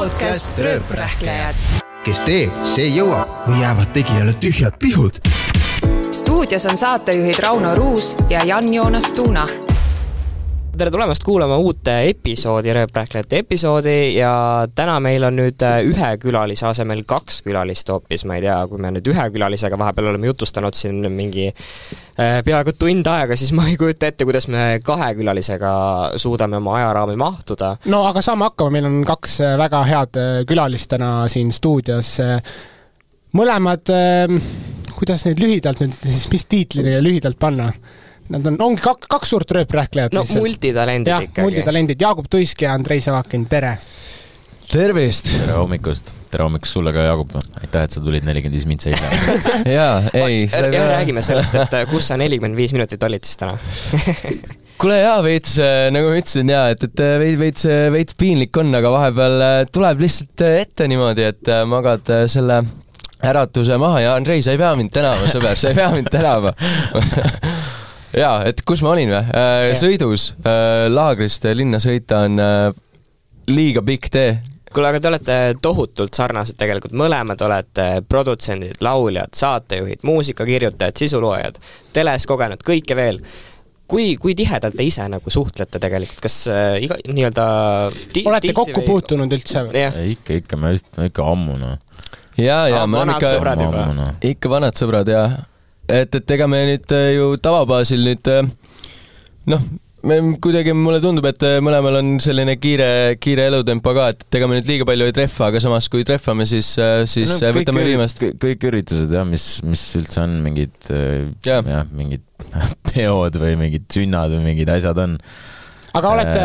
podcast Rööprähklejad. kes teeb, see jõuab või jäävad tegijale tühjad pihud. stuudios on saatejuhid Rauno Ruus ja Jan-Joonas Tuuna. Tere tulemast kuulama uut episoodi, Rööprähklejate episoodi ja täna meil on nüüd äh, ühe külalise asemel kaks külalist hoopis, ma ei tea, kui me nüüd ühe külalisega vahepeal oleme jutustanud siin mingi äh, peaaegu tund aega, siis ma ei kujuta ette, kuidas me kahe külalisega suudame oma ajaraami mahtuda. no aga saame hakkama, meil on kaks äh, väga head äh, külalist täna siin stuudios. mõlemad, kuidas neid lühidalt nüüd siis, mis tiitlile lühidalt panna? Nad on, ongi kaks, kaks suurt rööprähklejat no lihtsalt. multitalendid jah, ikkagi. multitalendid, Jaagup Tuisk ja Andrei Savakin, tere! tervist! tere hommikust, tere hommikust sulle ka, Jaagup. aitäh, et sa tulid nelikümmend viis mintsi hiljem. jaa, ei, ja räägime sellest, et äh, kus sa nelikümmend viis minutit olid siis täna? kuule jaa, veits äh, nagu ma ütlesin jaa, et, et äh, veits, veits, veits piinlik on, aga vahepeal tuleb lihtsalt ette niimoodi, et magad selle äratuse maha ja Andrei, sa ei pea mind tänama, sõber, sa ei pea mind tänama jaa, et kus ma olin või? sõidus äh, laagrist linna sõita on äh, liiga pikk tee. kuule, aga te olete tohutult sarnased tegelikult, mõlemad olete produtsendid, lauljad, saatejuhid, muusikakirjutajad, sisuloojad, teles kogenud, kõike veel. kui, kui tihedalt te ise nagu suhtlete tegelikult, kas äh, iga nii-öelda ti- olete kokku või- puutunud üldse? jah, ikka, ikka, me just, ikka ammu noh. jaa, jaa, Aa, me oleme vanad ikka noh. ikka vanad sõbrad ja et, et ega me nüüd äh, ju tavabaasil nüüd äh, noh, me kuidagi, mulle tundub, et äh, mõlemal on selline kiire, kiire elutempo ka, et ega me nüüd liiga palju ei trehva, aga samas kui trehvame, siis, siis no, võtame viimast. kõik üritused jah, mis, mis üldse on mingid äh, Jah. jah, mingid peod või mingid sünnad või mingid asjad on. aga olete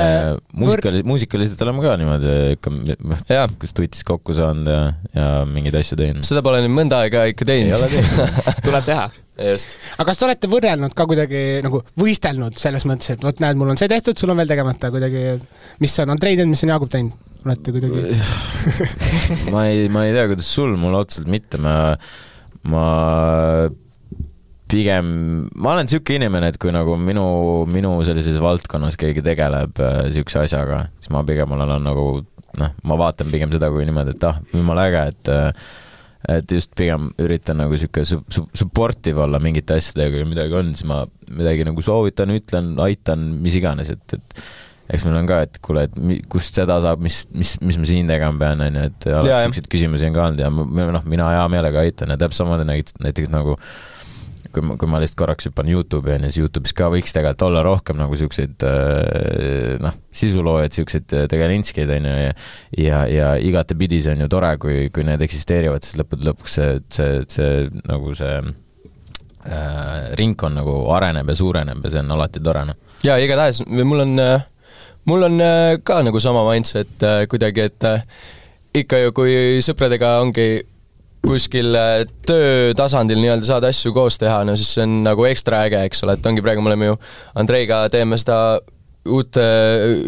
muusikali-, muusikaliselt oleme ka niimoodi ikka, kus tutis kokku saanud ja, ja mingeid asju teinud. seda pole nüüd mõnda aega ikka teinud. tuleb teha. just. aga kas te olete võrrelnud ka kuidagi nagu võistelnud selles mõttes, et vot näed, mul on see tehtud, sul on veel tegemata kuidagi, mis on Andrei teinud, mis on Jaagup teinud? olete kuidagi, ma ei, ma ei tea, kuidas sul, mul otseselt mitte, ma, ma pigem, ma olen niisugune inimene, et kui nagu minu, minu sellises valdkonnas keegi tegeleb niisuguse asjaga, siis ma pigem olen nagu noh, ma vaatan pigem seda kui niimoodi, et ah, jumala äge, et äh, et just pigem üritan nagu sihuke su-, su-, supportive olla mingite asjadega, kui midagi on, siis ma midagi nagu soovitan, ütlen, aitan, mis iganes, et, et eks meil on ka, et kuule, et mi- kust seda saab, mis, mis, mis ma siin tegema pean, on ju, et alati siukseid küsimusi on ka olnud ja noh, mina hea meelega aitan ja täpselt samamoodi näiteks, näiteks nagu kui ma, kui ma lihtsalt korraks hüppan Youtube'i on ju, siis Youtube'is ka võiks tegelikult olla rohkem nagu siukseid äh, noh, sisuloojaid, siukseid äh, tegelintskeid on ju ja ja, ja igatepidi see on ju tore, kui, kui need eksisteerivad, siis lõppude lõpuks see, see, see nagu see äh, ringkond nagu areneb ja suureneb ja see on alati tore noh. jaa, igatahes mul on, mul on äh, ka nagu sama mindset äh, kuidagi, et äh, ikka ju, kui sõpradega ongi kuskil äh, töötasandil nii-öelda saad asju koos teha, no siis see on nagu ekstra äge, eks ole, et ongi praegu me oleme ju Andreiga teeme seda uut,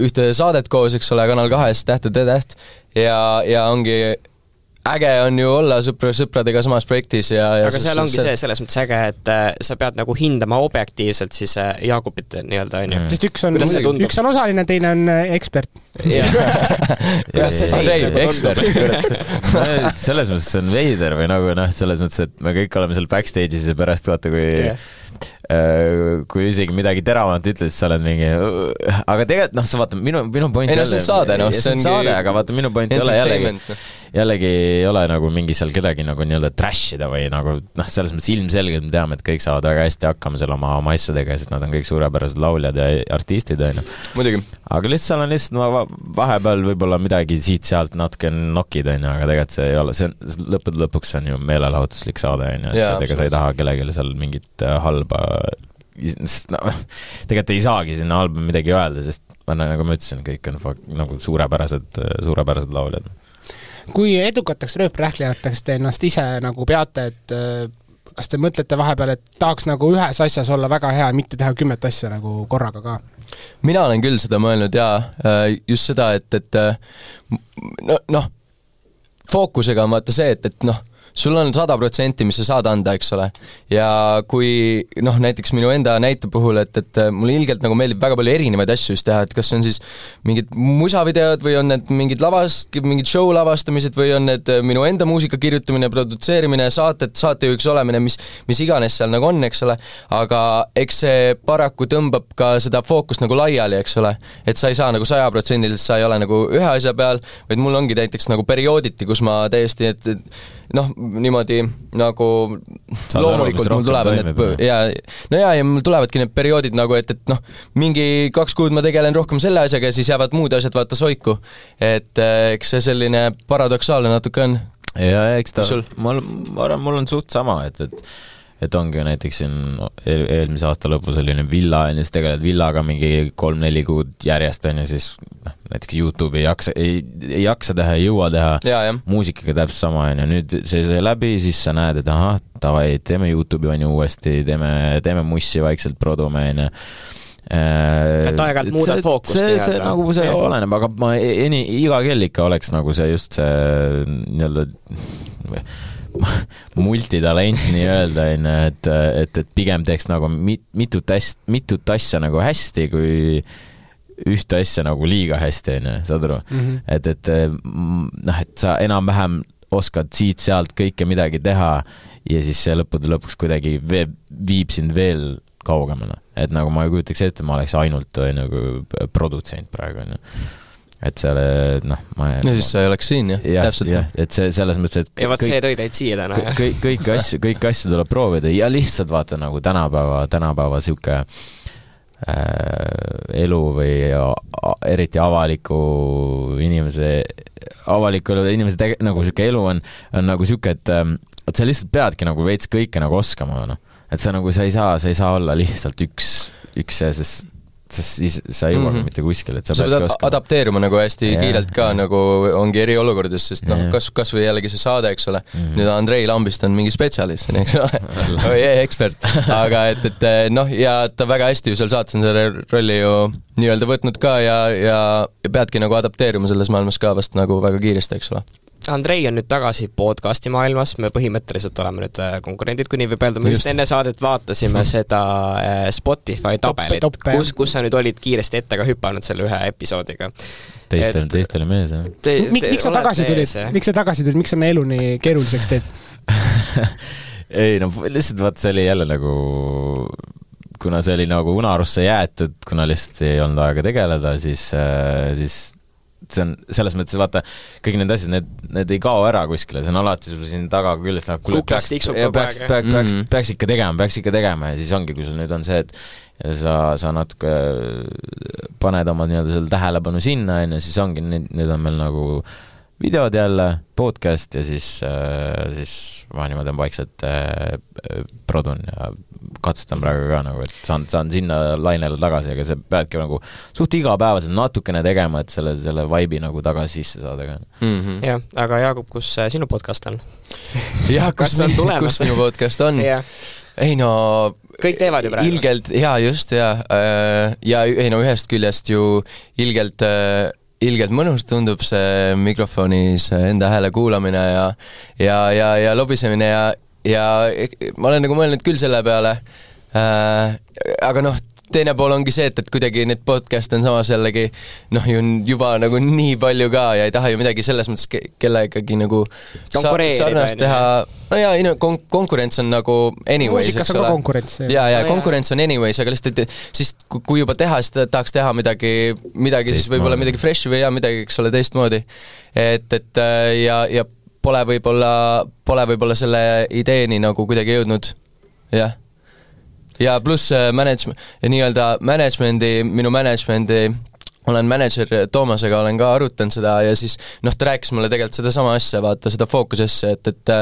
ühte saadet koos, eks ole, Kanal kahes Täht ja T-täht ja, ja ongi äge on ju olla sõpra, sõpradega samas projektis ja, ja aga seal ongi see selles mõttes äge, et äh, sa pead nagu hindama objektiivselt siis äh, Jaagupit nii-öelda, onju. sest üks on see, üks on osaline, teine on äh, ekspert. see nagu selles mõttes see on veider või nagu noh, selles mõttes, et me kõik oleme seal backstage'is ja pärast vaata, kui yeah. kui isegi midagi teravamat ütled, siis sa oled mingi, aga tegelikult noh, sa vaata minu, minu point Ei no see on saade, noh, see see on ongi saade, aga vaata minu point ei ole jällegi jällegi ei ole nagu mingi seal kedagi nagu nii-öelda trash ida või nagu noh, selles mõttes ilmselgelt me teame, et kõik saavad väga hästi hakkama seal oma, oma asjadega, sest nad on kõik suurepärased lauljad ja artistid, onju. muidugi. aga lihtsalt seal on lihtsalt no, va- vahepeal võib-olla midagi siit-sealt natuke nokid, onju, aga tegelikult see ei ole, see on, lõppude lõpuks see on ju meelelahutuslik saade, et Jaa, et ega sa ei taha kellelegi seal mingit äh, halba, noh, tegelikult ei saagi sinna halba midagi öelda, sest ma nagu ma ütlesin, kõik on nagu suurepärased, suurepärased lauljad. Kui edukateks rööprähklejateks te ennast ise nagu peate, et äh, kas te mõtlete vahepeal, et tahaks nagu ühes asjas olla väga hea ja mitte teha kümmet asja nagu korraga ka? mina olen küll seda mõelnud jaa, just seda, et, et äh, m- no noh, fookusega on vaata see, et, et noh, sul on sada protsenti, mis sa saad anda, eks ole. ja kui noh, näiteks minu enda näite puhul, et, et mulle ilgelt nagu meeldib väga palju erinevaid asju just teha, et kas see on siis mingid musavideod või on need mingid lavas, mingid show lavastamised või on need minu enda muusika kirjutamine, produtseerimine, saated, saatejuhiks olemine, mis, mis iganes seal nagu on, eks ole, aga eks see paraku tõmbab ka seda fookust nagu laiali, eks ole. et sa ei saa nagu sajaprotsendiliselt, sa ei ole nagu ühe asja peal, vaid mul ongi näiteks nagu periooditi, kus ma täiesti, et, et noh, niimoodi nagu Saad loomulikult aru, mul tulevad need ja no jaa, ja mul tulevadki need perioodid nagu, et, et noh, mingi kaks kuud ma tegelen rohkem selle asjaga ja siis jäävad muud asjad vaata soiku. et eh, eks see selline paradoksaalne natuke on. ja eks ta mul, ma arvan, mul on suht sama, et, et et ongi ju näiteks siin eel, eelmise aasta lõpus oli villa on ju, siis tegeled villaga mingi kolm-neli kuud järjest on ju, siis noh, näiteks Youtube'i ei jaksa, ei, ei jaksa teha, ei jõua teha. muusikaga täpselt sama on ju, nüüd see sai läbi, siis sa näed, et ahah, davai, teeme Youtube'i on ju uuesti, teeme, teeme mussi vaikselt, produme on ju. Et aeg-ajalt muudad fookust see, see nagu see oleneb, aga ma eni-, iga kell ikka oleks nagu see just see nii-öelda multitalent nii-öelda onju, et, et, et pigem teeks nagu mit, mitut hästi, mitut asja nagu hästi, kui ühte asja nagu liiga hästi onju, saad aru mm? -hmm. et, et mm, noh, et sa enam-vähem oskad siit-sealt kõike midagi teha ja siis see lõppude lõpuks kuidagi vee- viib sind veel kaugemale, et nagu ma ei kujutaks ette, ma oleks ainult nagu produtsent praegu onju. Et seal noh, ma no siis sa ei oleks siin jah, jah, täpselt jah, et see selles mõttes, et ja vot see tõi teid siia täna, jah? kõik, kõiki asju, kõiki asju tuleb proovida ja lihtsalt vaata nagu tänapäeva, tänapäeva sihuke äh, elu või eriti avaliku inimese, avaliku elu inimese tege-, nagu sihuke elu on, on nagu sihuke, et ähm, et sa lihtsalt peadki nagu veits kõike nagu oskama, noh. et sa nagu, sa ei saa, sa ei saa olla lihtsalt üks, üks see, sest, sest siis sa ei jõua mm. -hmm. mitte kuskile, et sa, sa peadki pead oskama. adapteeruma nagu hästi Jah. kiirelt ka nagu ongi eriolukordades, sest noh Jah., kas, kas või jällegi see saade, eks ole mm. -hmm. nüüd Andrei Lambist on mingi spetsialist, eks ole, või ekspert, aga et, et noh, ja ta väga hästi ju seal saates on selle rolli ju nii-öelda võtnud ka ja, ja, ja peadki nagu adapteeruma selles maailmas ka vast nagu väga kiiresti, eks ole. Andrei on nüüd tagasi podcasti maailmas, me põhimõtteliselt oleme nüüd äh, konkurendid, kui nii võib öelda, me just enne saadet vaatasime seda äh, Spotify tabelit, kus, kus sa nüüd olid kiiresti ette ka hüpanud selle ühe episoodiga. teistel, teistel mees, jah. miks, sa tagasi tulid, miks sa tagasi tulid, miks sa meie elu nii keeruliseks teed? ei no lihtsalt vaat see oli jälle nagu, kuna see oli nagu unarusse jäetud, kuna lihtsalt ei olnud aega tegeleda, siis, siis see on selles mõttes, vaata, kõik need asjad, need, need ei kao ära kuskile, see on alati sul siin taga küljes, noh, kuule, peaks, peaks, peaks, peaks, peaks, peaks ikka tegema, peaks ikka tegema ja siis ongi, kui sul nüüd on see, et sa, sa natuke paned oma nii-öelda selle tähelepanu sinna, on ju, siis ongi, nüüd, nüüd on meil nagu videod jälle, podcast ja siis, siis ma niimoodi vaikselt äh, produn ja katsetan praegu ka nagu, et saan, saan sinna lainele tagasi, aga sa peadki nagu suht igapäevaselt natukene tegema, et selle, selle vibe'i nagu tagasi sisse saada ka. Mhm. jah, aga Jaagup, kus äh, sinu podcast on? jah, kus on, tulemas? kus minu podcast on? ei no kõik teevad ju praegu. ilgelt, jaa, just, jaa. ja ei no ühest küljest ju ilgelt, ilgelt mõnus tundub see mikrofonis enda hääle kuulamine ja ja, ja, ja lobisemine ja, ja ma olen nagu mõelnud küll selle peale äh,, aga noh, teine pool ongi see, et, et kuidagi neid podcast'e on samas jällegi noh, ju on juba nagu nii palju ka ja ei taha ju midagi selles mõttes ke- kellegagi nagu sa- sarnast teha, no jaa, ei no kon-, konkurents on nagu anyways, eks ole konkurents. ja, ja No jaa. konkurents on anyways, aga lihtsalt, et siis ku- kui juba teha, siis ta- tahaks teha midagi, midagi siis võib-olla Teistmoodi. midagi fresh'i või jaa, midagi, eks ole, teistmoodi. et, et äh, ja, ja pole võib-olla, pole võib-olla selle ideeni nagu kuidagi jõudnud, jah. Ja pluss äh, manage-, nii-öelda management'i, minu management'i olen mänedžer Toomasega olen ka arutanud seda ja siis noh, ta rääkis mulle tegelikult sedasama asja, vaata seda fookusesse, et, et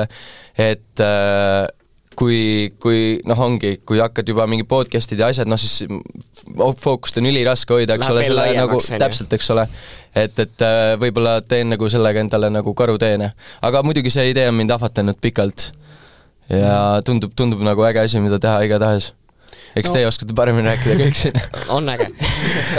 et äh, kui, kui noh, ongi, kui hakkad juba mingi podcast'id ja asjad, noh siis fookust on üliraske hoida, eks Läheb ole, selle nagu ju. täpselt, eks ole. et, et äh, võib-olla teen nagu sellega endale nagu karuteene. aga muidugi see idee on mind ahvatlenud pikalt. ja tundub, tundub nagu äge asi, mida teha igatahes. Eks No. teie oskate paremini rääkida kõik siin. on äge.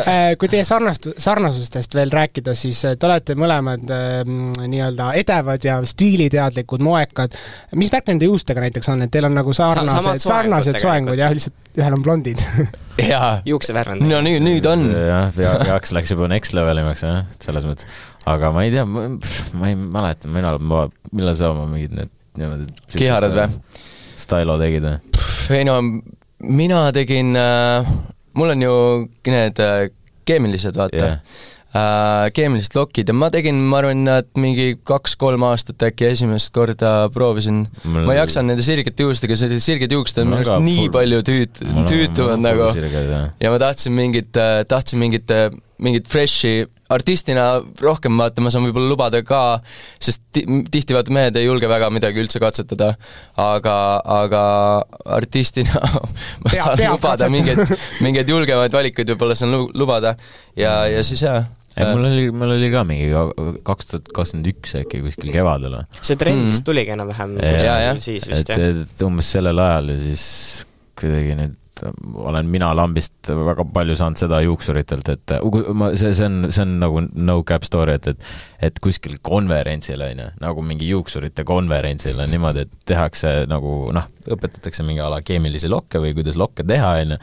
Äh, kui teie sarnastu-, sarnasustest veel rääkida, siis äh, te olete mõlemad ähm, nii-öelda edevad ja stiiliteadlikud moekad. mis värk nende juustega näiteks on, et teil on nagu sarnased, soengud sarnased soengud jah, lihtsalt ühel on blondid. jaa, juuksevärv on no nüüd, nüüd on. jah, Jaaks läks juba next levelimaks jah, selles mõttes. aga ma ei tea, ma ei mäleta, millal ma, millal sa oma mingid need niimoodi Kiharad või?? Stylo tegid või? ei no mina tegin äh,, mul on ju need äh, keemilised, vaata yeah.. Äh, keemilised lokid ja ma tegin, ma arvan, et mingi kaks-kolm aastat äkki esimest korda proovisin Mul- ma ei jaksanud nende sirgete juustega, sellised sirged juuksed on minu arust nii palju tüüt-, tüütuvad nagu ja ma tahtsin mingit, tahtsin mingit, mingit fresh'i artistina rohkem vaata, ma saan võib-olla lubada ka, sest ti- tihti vaata mehed ei julge väga midagi üldse katsetada, aga, aga artistina ma Peab- saan peab lubada mingeid, mingeid julgemaid valikuid võib-olla saan lu- lubada ja, ja siis jaa. ei, mul oli, mul oli ka mingi kaks tuhat kakskümmend üks äkki kuskil kevadel või see trend Mm. vist tuligi enam-vähem vist et, jah. et umbes sellel ajal ja siis kuidagi nüüd olen mina lambist väga palju saanud seda juuksuritelt, et kui ma, see, see on, see on nagu no cap story, et, et et kuskil konverentsil on ju, nagu mingi juuksurite konverentsil on niimoodi, et tehakse nagu noh, õpetatakse mingi ala keemilisi lokke või kuidas lokke teha, on ju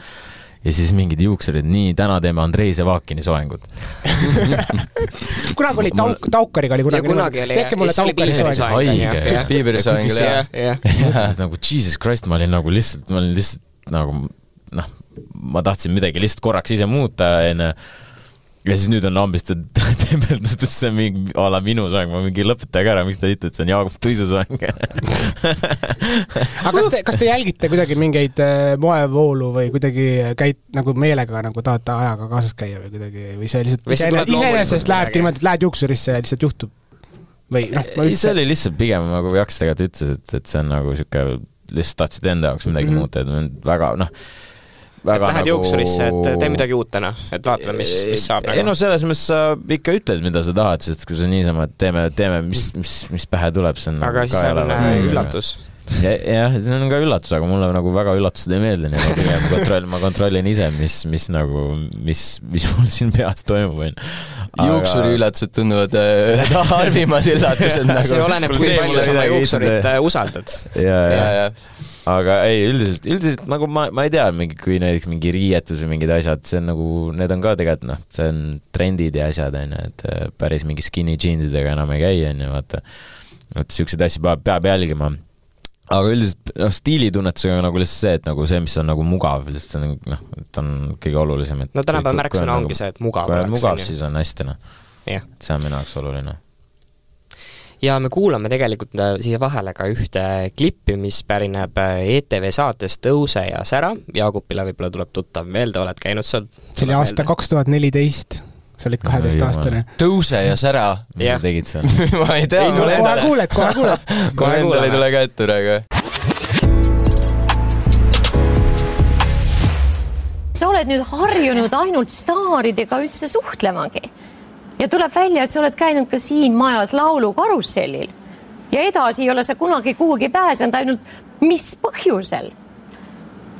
ja siis mingid juuksurid, nii, täna teeme Andrei Sevakini soengut. kunagi oli Tauk-, Taukariga oli kunagi kunagi oli tehke mulle oli Taukari soeng. Haige. soeng. Piibri jah. jah, jah. nagu jesus christ, ma olin nagu lihtsalt, ma olin lihtsalt nagu noh, ma tahtsin midagi lihtsalt korraks ise muuta, onju. ja siis nüüd on lambist tembeldatud, et see on mingi a la minu soeng, ma mingi lõpetage ära, miks te ütlete, et see on Jaagup Tuisu soeng. aga kas te, kas te jälgite kuidagi mingeid äh, moevoolu või kuidagi käid nagu meelega nagu tahate ajaga kaasas käia või kuidagi või see lihtsalt Või see iseenesest lähebki niimoodi, et lähed juuksurisse ja lihtsalt juhtub? või noh, ma ei, see üldse, oli lihtsalt pigem nagu Jaks tegelikult ütles, et, et see on nagu sihuke, lihtsalt tahtsid enda jaoks midagi mm -hmm. muuta, et väga noh, et väga lähed nagu... juuksurisse, et tee midagi uut täna, et vaatame, mis, mis saab ei no nagu. selles mõttes sa ikka ütled, mida sa tahad, sest kui sa niisama, et teeme, teeme, mis, mis, mis pähe tuleb, see on aga nagu siis on äh, väga- üllatus. Ja- jah, see on ka üllatus, aga mulle nagu väga üllatused ei meeldi, nii et pigem kontroll, ma kontrollin ise, mis, mis nagu, mis, mis mul siin peas toimub, onju. juuksuri üllatused tunduvad äh, ühed halvimad üllatused nagu. see oleneb, kui palju sa oma juuksurit äh, usaldad. ja, ja, ja, ja aga ei, üldiselt, üldiselt nagu ma, ma ei tea, mingi, kui näiteks mingi riietus või mingid asjad, see on nagu, need on ka tegelikult noh, see on trendid ja asjad, onju, et äh, päris mingi skinny jeansidega enam ei käi, onju, vaata. et siukseid asju peab, peab jälgima aga üldiselt noh, stiilitunnetusega on nagu lihtsalt see, et nagu see, mis on nagu mugav, lihtsalt on noh, et on kõige olulisem, et no tänapäeva märksõna nagu, ongi see, et mugav kui on oleks, mugav, on ju. siis on hästi noh, see on minu jaoks oluline. Ja me kuulame tegelikult äh, siia vahele ka ühte klippi, mis pärineb äh, ETV saatest Tõuse ja sära, Jaagupile võib-olla tuleb tuttav meelde, oled käinud seal? see oli aasta kaks tuhat neliteist, sa olid kaheteistaastane. tõuse ja sära. mis Jah. sa tegid seal? ma ei tea, Ei mul tule kohe endal, kuuled, kohe kuuled. Kohe endal ei tule ka ette praegu. sa oled nüüd harjunud ainult staaridega üldse suhtlemagi ja tuleb välja, et sa oled käinud ka siin majas laulukarussellil ja edasi ei ole sa kunagi kuhugi pääsenud, ainult mis põhjusel?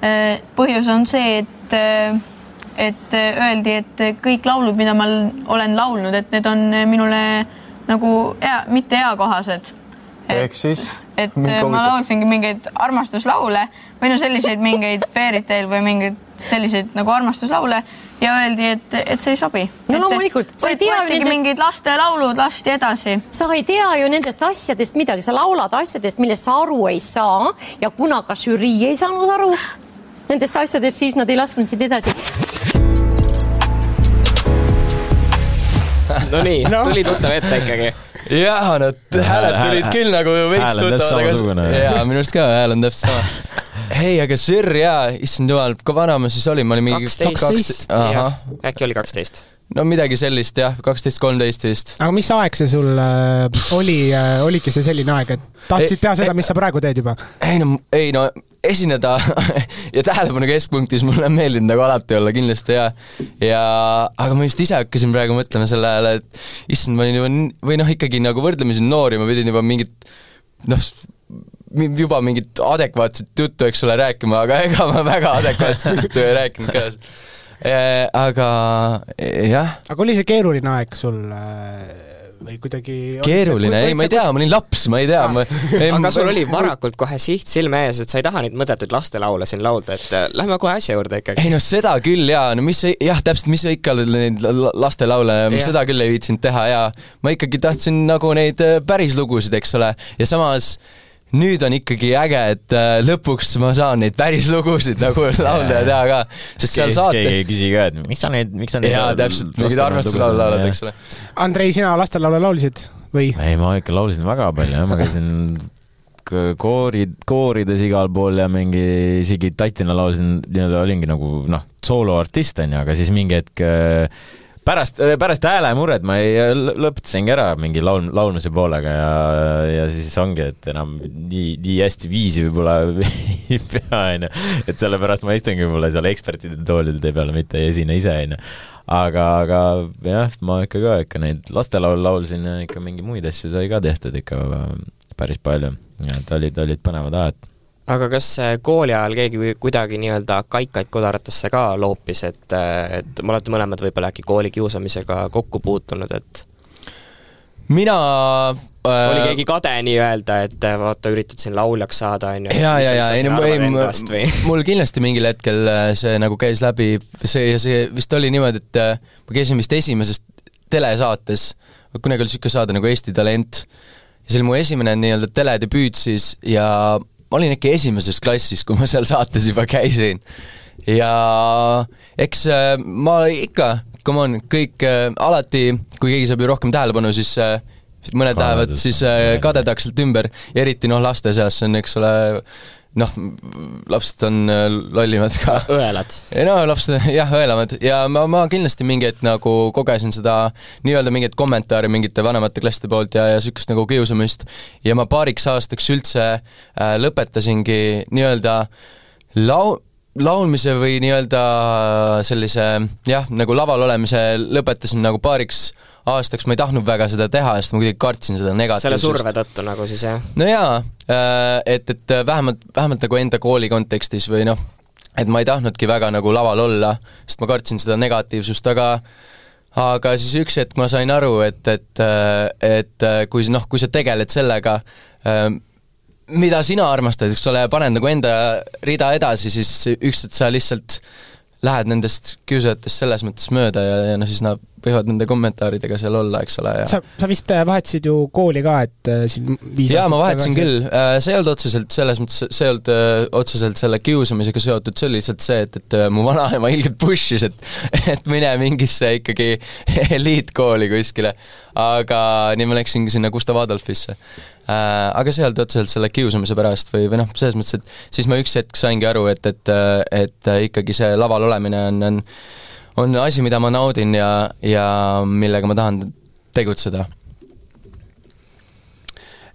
Äh, põhjus on see, et, et öeldi, et kõik laulud, mida ma olen laulnud, et need on minule nagu ea, mitte eakohased. ehk siis? et ma laulsingi mingeid armastuslaule või no selliseid mingeid fairy tale või mingeid selliseid nagu armastuslaule ja öeldi, et, et see ei sobi. No loomulikult, sa ei tea ju võetigi nendest- mingid lastelaulud, lasti edasi sa ei tea ju nendest asjadest midagi, sa laulad asjadest, millest sa aru ei saa ja kuna ka žürii ei saanud aru nendest asjadest, siis nad ei lasknud sind edasi. no nii No. tuli tuttav ette ikkagi. jaa, need hääled Hääl- tulid küll nagu veits tuttavad, aga jaa, minu arust ka hääl on täpselt sama. ei, aga Sir jaa, issand jumal, kui vana ma siis olin, ma olin mingi kaksteist, äkki oli kaksteist? no midagi sellist jah, kaksteist, kolmteist vist. aga mis aeg see sul äh, oli äh,, oligi see selline aeg, et tahtsid Ei- teha seda, ei- mis sa praegu teed juba? ei no, ei no esineda ja tähelepanu keskpunktis mulle on meeldinud nagu alati olla kindlasti ja ja aga ma just ise hakkasin praegu mõtlema selle ajal, et issand, ma olin juba või noh, ikkagi nagu võrdlemisi noor ja ma pidin juba mingit noh, juba mingit adekvaatset juttu, eks ole, rääkima, aga ega ma väga adekvaatset juttu ei rääkinud ka. aga eh, jah, aga oli see keeruline aeg sul äh, või kuidagi keeruline, ei ma ei tea, ma olin laps, ma ei tea, ma ei, aga sul oli varakult kohe siht silme ees, et sa ei taha neid mõttetuid lastelaule siin laulda, et äh, lähme kohe asja juurde ikkagi. ei no seda küll jaa, no mis see, jah, täpselt, mis ikka neid la- lastelaule, seda küll ei viitsinud teha ja ma ikkagi tahtsin nagu neid äh, päris lugusid, eks ole, ja samas nüüd on ikkagi äge, et äh, lõpuks ma saan neid päris lugusid nagu laulda ja teha ka, sest seal keegi saate ei küsi ka, et miks sa neid, miks sa neid jaa, täpselt, mingeid armastuslaule laulad, eks ole. Andrei, sina lastelaule laulsid või? ei, ma ikka laulsin väga palju jah, ma käisin koorid, koorides igal pool ja mingi isegi tatina laulsin, nii-öelda olingi nagu noh, sooloartist onju, aga siis mingi hetk äh, pärast, pärast häälemuret ma ei, lõ- lõpetasingi ära mingi laul, laulmise poolega ja, ja siis ongi, et enam nii, nii hästi viisi võib-olla ei pea onju, et sellepärast ma istungi võib-olla seal ekspertide toolide peal, mitte ei esine ise onju. Aga, aga jah, ma ikka ka ikka neid lastelaule laulsin ja ikka mingi muid asju sai ka tehtud ikka päris palju, et olid, olid põnevad ajad. Aga kas äh, kooli ajal keegi kuidagi nii-öelda kaikaid kodaratesse ka loopis, et, et me olete mõlemad võib-olla äkki koolikiusamisega kokku puutunud, et mina oli äh, keegi kade nii-öelda, et äh, vaata, üritad siin lauljaks saada, on ju. ja, ja, ja ei no ei, mul kindlasti mingil hetkel äh, see nagu käis läbi, see ja see vist oli niimoodi, et äh, ma käisin vist esimeses telesaates, kunagi oli niisugune saade nagu Eesti Talent ja see oli mu esimene nii-öelda teledebüüt siis ja ma olin äkki esimeses klassis, kui ma seal saates juba käisin. ja eks äh, ma ikka, come on, kõik äh, alati, kui keegi saab ju rohkem tähelepanu, siis äh, mõned lähevad siis kadedakselt ümber ja eriti noh, laste seas see on, eks ole, noh, lapsed on äh, lollimad ka. õelad. ei no lapsed jah, õelamad ja ma, ma kindlasti mingi hetk nagu kogesin seda nii-öelda mingit kommentaari mingite vanemate klasside poolt ja, ja niisugust nagu kiusamist ja ma paariks aastaks üldse äh, lõpetasingi nii-öelda lau-, laulmise või nii-öelda sellise jah, nagu laval olemise lõpetasin nagu paariks aastaks, ma ei tahtnud väga seda teha, sest ma kuidagi kartsin seda selle negatiivsust surve tõttu nagu siis jah? no jaa, et, et vähemalt, vähemalt nagu enda kooli kontekstis või noh, et ma ei tahtnudki väga nagu laval olla, sest ma kartsin seda negatiivsust, aga aga siis üks hetk ma sain aru, et, et, et kui noh, kui sa tegeled sellega, mida sina armastad, eks ole, paned nagu enda rida edasi, siis üks hetk sa lihtsalt lähed nendest kiusajatest selles mõttes mööda ja, ja noh, siis nad võivad nende kommentaaridega seal olla, eks ole, ja sa, sa vist äh, vahetasid ju kooli ka, et äh, siin viis jaa, ma vahetasin küll, see ei olnud otseselt selles mõttes, see ei olnud otseselt selle kiusamisega seotud, see oli lihtsalt see, et, et mu vanaema ilgelt push'is, et et mine mingisse ikkagi eliitkooli kuskile. aga nii ma läksingi sinna Gustav Adolfisse. Aga see ei olnud otseselt selle kiusamise pärast või, või noh, selles mõttes, et siis ma üks hetk saingi aru, et, et, et ikkagi see laval olemine on, on on asi, mida ma naudin ja, ja millega ma tahan tegutseda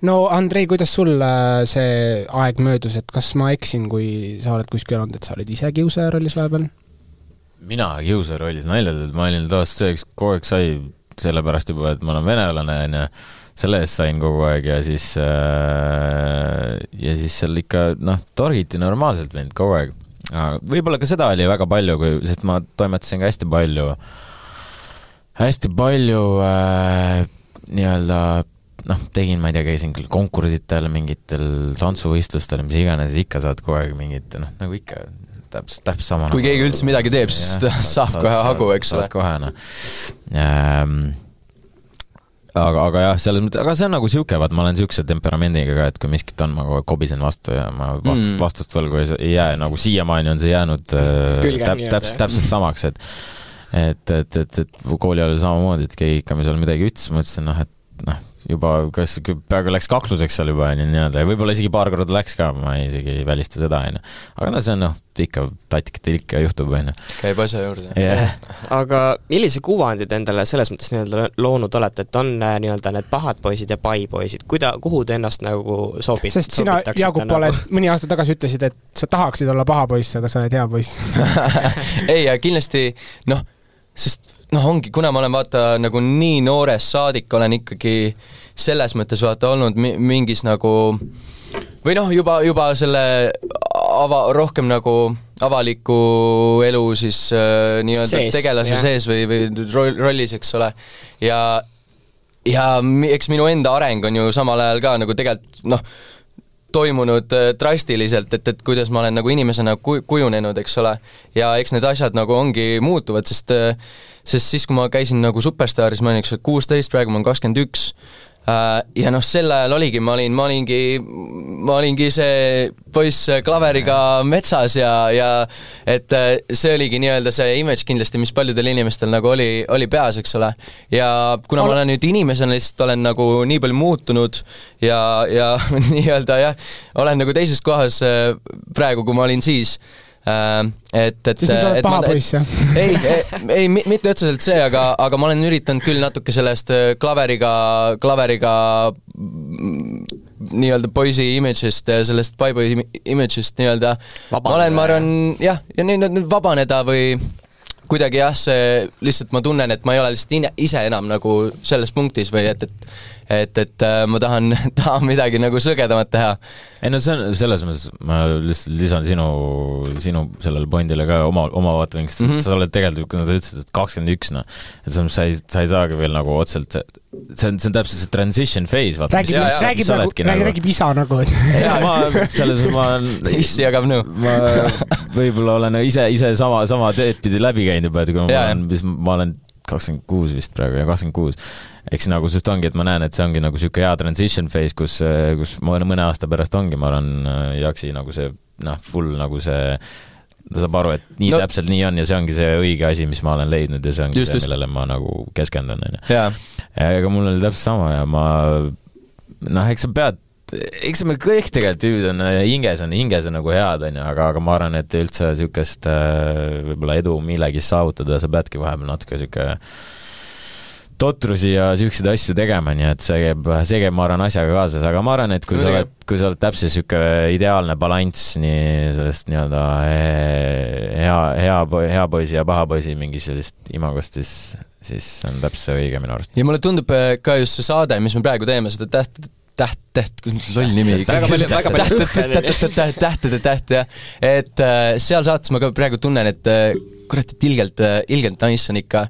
no Andrei, kuidas sul äh, see aeg möödus, et kas ma eksin, kui sa oled kuskil olnud, et sa olid ise kiusaja rollis vahepeal? mina kiusaja rollis nalja teed, ma olin tavaliselt see, kes kogu aeg sai sellepärast juba, et ma olen venelane, onju, selle eest sain kogu aeg ja siis äh, ja siis seal ikka noh, torgiti normaalselt mind kogu aeg. võib-olla ka seda oli väga palju, kui, sest ma toimetasin ka hästi palju, hästi palju äh, nii-öelda noh, tegin, ma ei tea, käisin küll konkursitel, mingitel tantsuvõistlustel, mis iganes, ikka saad kogu aeg mingit noh, nagu ikka täpselt, täpselt sama. kui keegi üldse midagi teeb, siis ta saab kohe hagu, eks ole kohe noh ähm,. aga, aga jah, selles mõttes, aga see on nagu sihuke, vaat ma olen siukse temperamendiga ka, et kui miskit on, ma aeg kobisen vastu ja ma vastust Mm. vastust võlgu ei, ei jää, nagu siiamaani on see jäänud äh, täp, täpselt, täpselt samaks, et et, et, et, et kooli ajal samamoodi, et keegi ikka seal midagi ütles, ma ütlesin noh, et noh, juba kas peaaegu läks kakluseks seal juba onju nii-öelda ja võib-olla isegi paar korda läks ka, ma ei, isegi ei välista seda onju. aga no see on noh, ikka tatikatel ikka juhtub onju. käib asja juurde. jah, aga millise kuvandi te endale selles mõttes nii-öelda loonud olete, et on äh, nii-öelda need pahad poisid ja paipoisid, kuida-, kuhu te ennast nagu sobit-, sest sina, Jaagup, oled mõni aasta tagasi ütlesid, et sa tahaksid olla paha poiss, aga sa oled hea poiss. ei, ja kindlasti noh, sest noh, ongi, kuna ma olen vaata nagu nii noorest saadik olen ikkagi selles mõttes vaata olnud mi- mingis nagu või noh, juba, juba selle ava, rohkem nagu avaliku elu siis äh, nii-öelda tegelase jah. sees või, või roll, rollis, eks ole, ja ja eks minu enda areng on ju samal ajal ka nagu tegelikult noh, toimunud äh, drastiliselt, et, et kuidas ma olen nagu inimesena ku-, kujunenud, eks ole, ja eks need asjad nagu ongi muutuvad, sest äh, sest siis, kui ma käisin nagu Superstaaris, ma olin eks ole kuusteist, praegu ma olen kakskümmend üks, ja noh, sel ajal oligi, ma olin, ma olingi, ma olingi see poiss klaveriga metsas ja, ja et äh, see oligi nii-öelda see image kindlasti, mis paljudel inimestel nagu oli, oli peas, eks ole. ja kuna ma olen nüüd inimesena lihtsalt olen nagu nii palju muutunud ja, ja nii-öelda jah, olen nagu teises kohas äh, praegu, kui ma olin siis äh, et, et siis nüüd oled paha poiss, jah? ei, ei, mitte otseselt see, aga, aga ma olen üritanud küll natuke sellest äh, klaveriga, klaveriga mm, nii-öelda poisi image'ist, sellest im- image'ist nii-öelda, ma olen, ma arvan, jah, ja nüüd, vabaneda või kuidagi jah, see lihtsalt ma tunnen, et ma ei ole lihtsalt ise enam nagu selles punktis või et, et et, et äh, ma tahan, tahan midagi nagu sõgedamat teha. ei no see on selles mõttes, ma lihtsalt lisan sinu, sinu sellele pointile ka oma, oma vaatevinklist mm. -hmm. sa oled tegelikult, kui sa ütlesid, et kakskümmend üks noh, et mõttes sa ei, sa ei saagi veel nagu otseselt, see on, see on täpselt see transition phase, vaata. räägib, räägib nagu, räägib, räägib isa nagu, et jaa, ma selles mõttes ma olen issi jagab nõu. ma võib-olla olen ise, ise sama, sama teed pidi läbi käinud juba, et kui ma Jaa, olen, mis ma olen kakskümmend kuus vist praegu ja kakskümmend kuus, eks nagu just ongi, et ma näen, et see ongi nagu niisugune hea transition phase, kus, kus mõne, mõne aasta pärast ongi, ma arvan, Jaksi nagu see noh, full nagu see ta saab aru, et nii No- täpselt nii on ja see ongi see õige asi, mis ma olen leidnud ja see ongi Just, see, millele ma nagu keskendun, onju. jaa, ega mul oli täpselt sama ja ma noh, eks sa pead, eks me kõik tegelikult tüübid on hinges on, hinges on nagu head, onju, aga, aga ma arvan, et üldse niisugust võib-olla edu millegis saavutada, sa peadki vahepeal natuke niisugune totrusi ja siukseid asju tegema, nii et see käib, see käib, ma arvan, asjaga kaasas, aga ma arvan, et kui sa Muidugi. oled, kui sa oled täpselt sihuke ideaalne balanss nii sellest nii-öelda eh, hea, hea, hea poisi ja paha poisi mingist sellisest imagost, siis, siis on täpselt õige minu arust. ja mulle tundub äh, ka just see saade, mis me praegu teeme, seda täht, täht, täht, loll nimi. Tähtede, tähtede täht, jah. et äh, seal saates ma ka praegu tunnen, et äh, kurat, et ilgelt, ilgelt nice on ikka.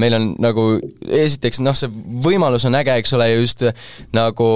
meil on nagu, esiteks noh, see võimalus on äge, eks ole, just äh, nagu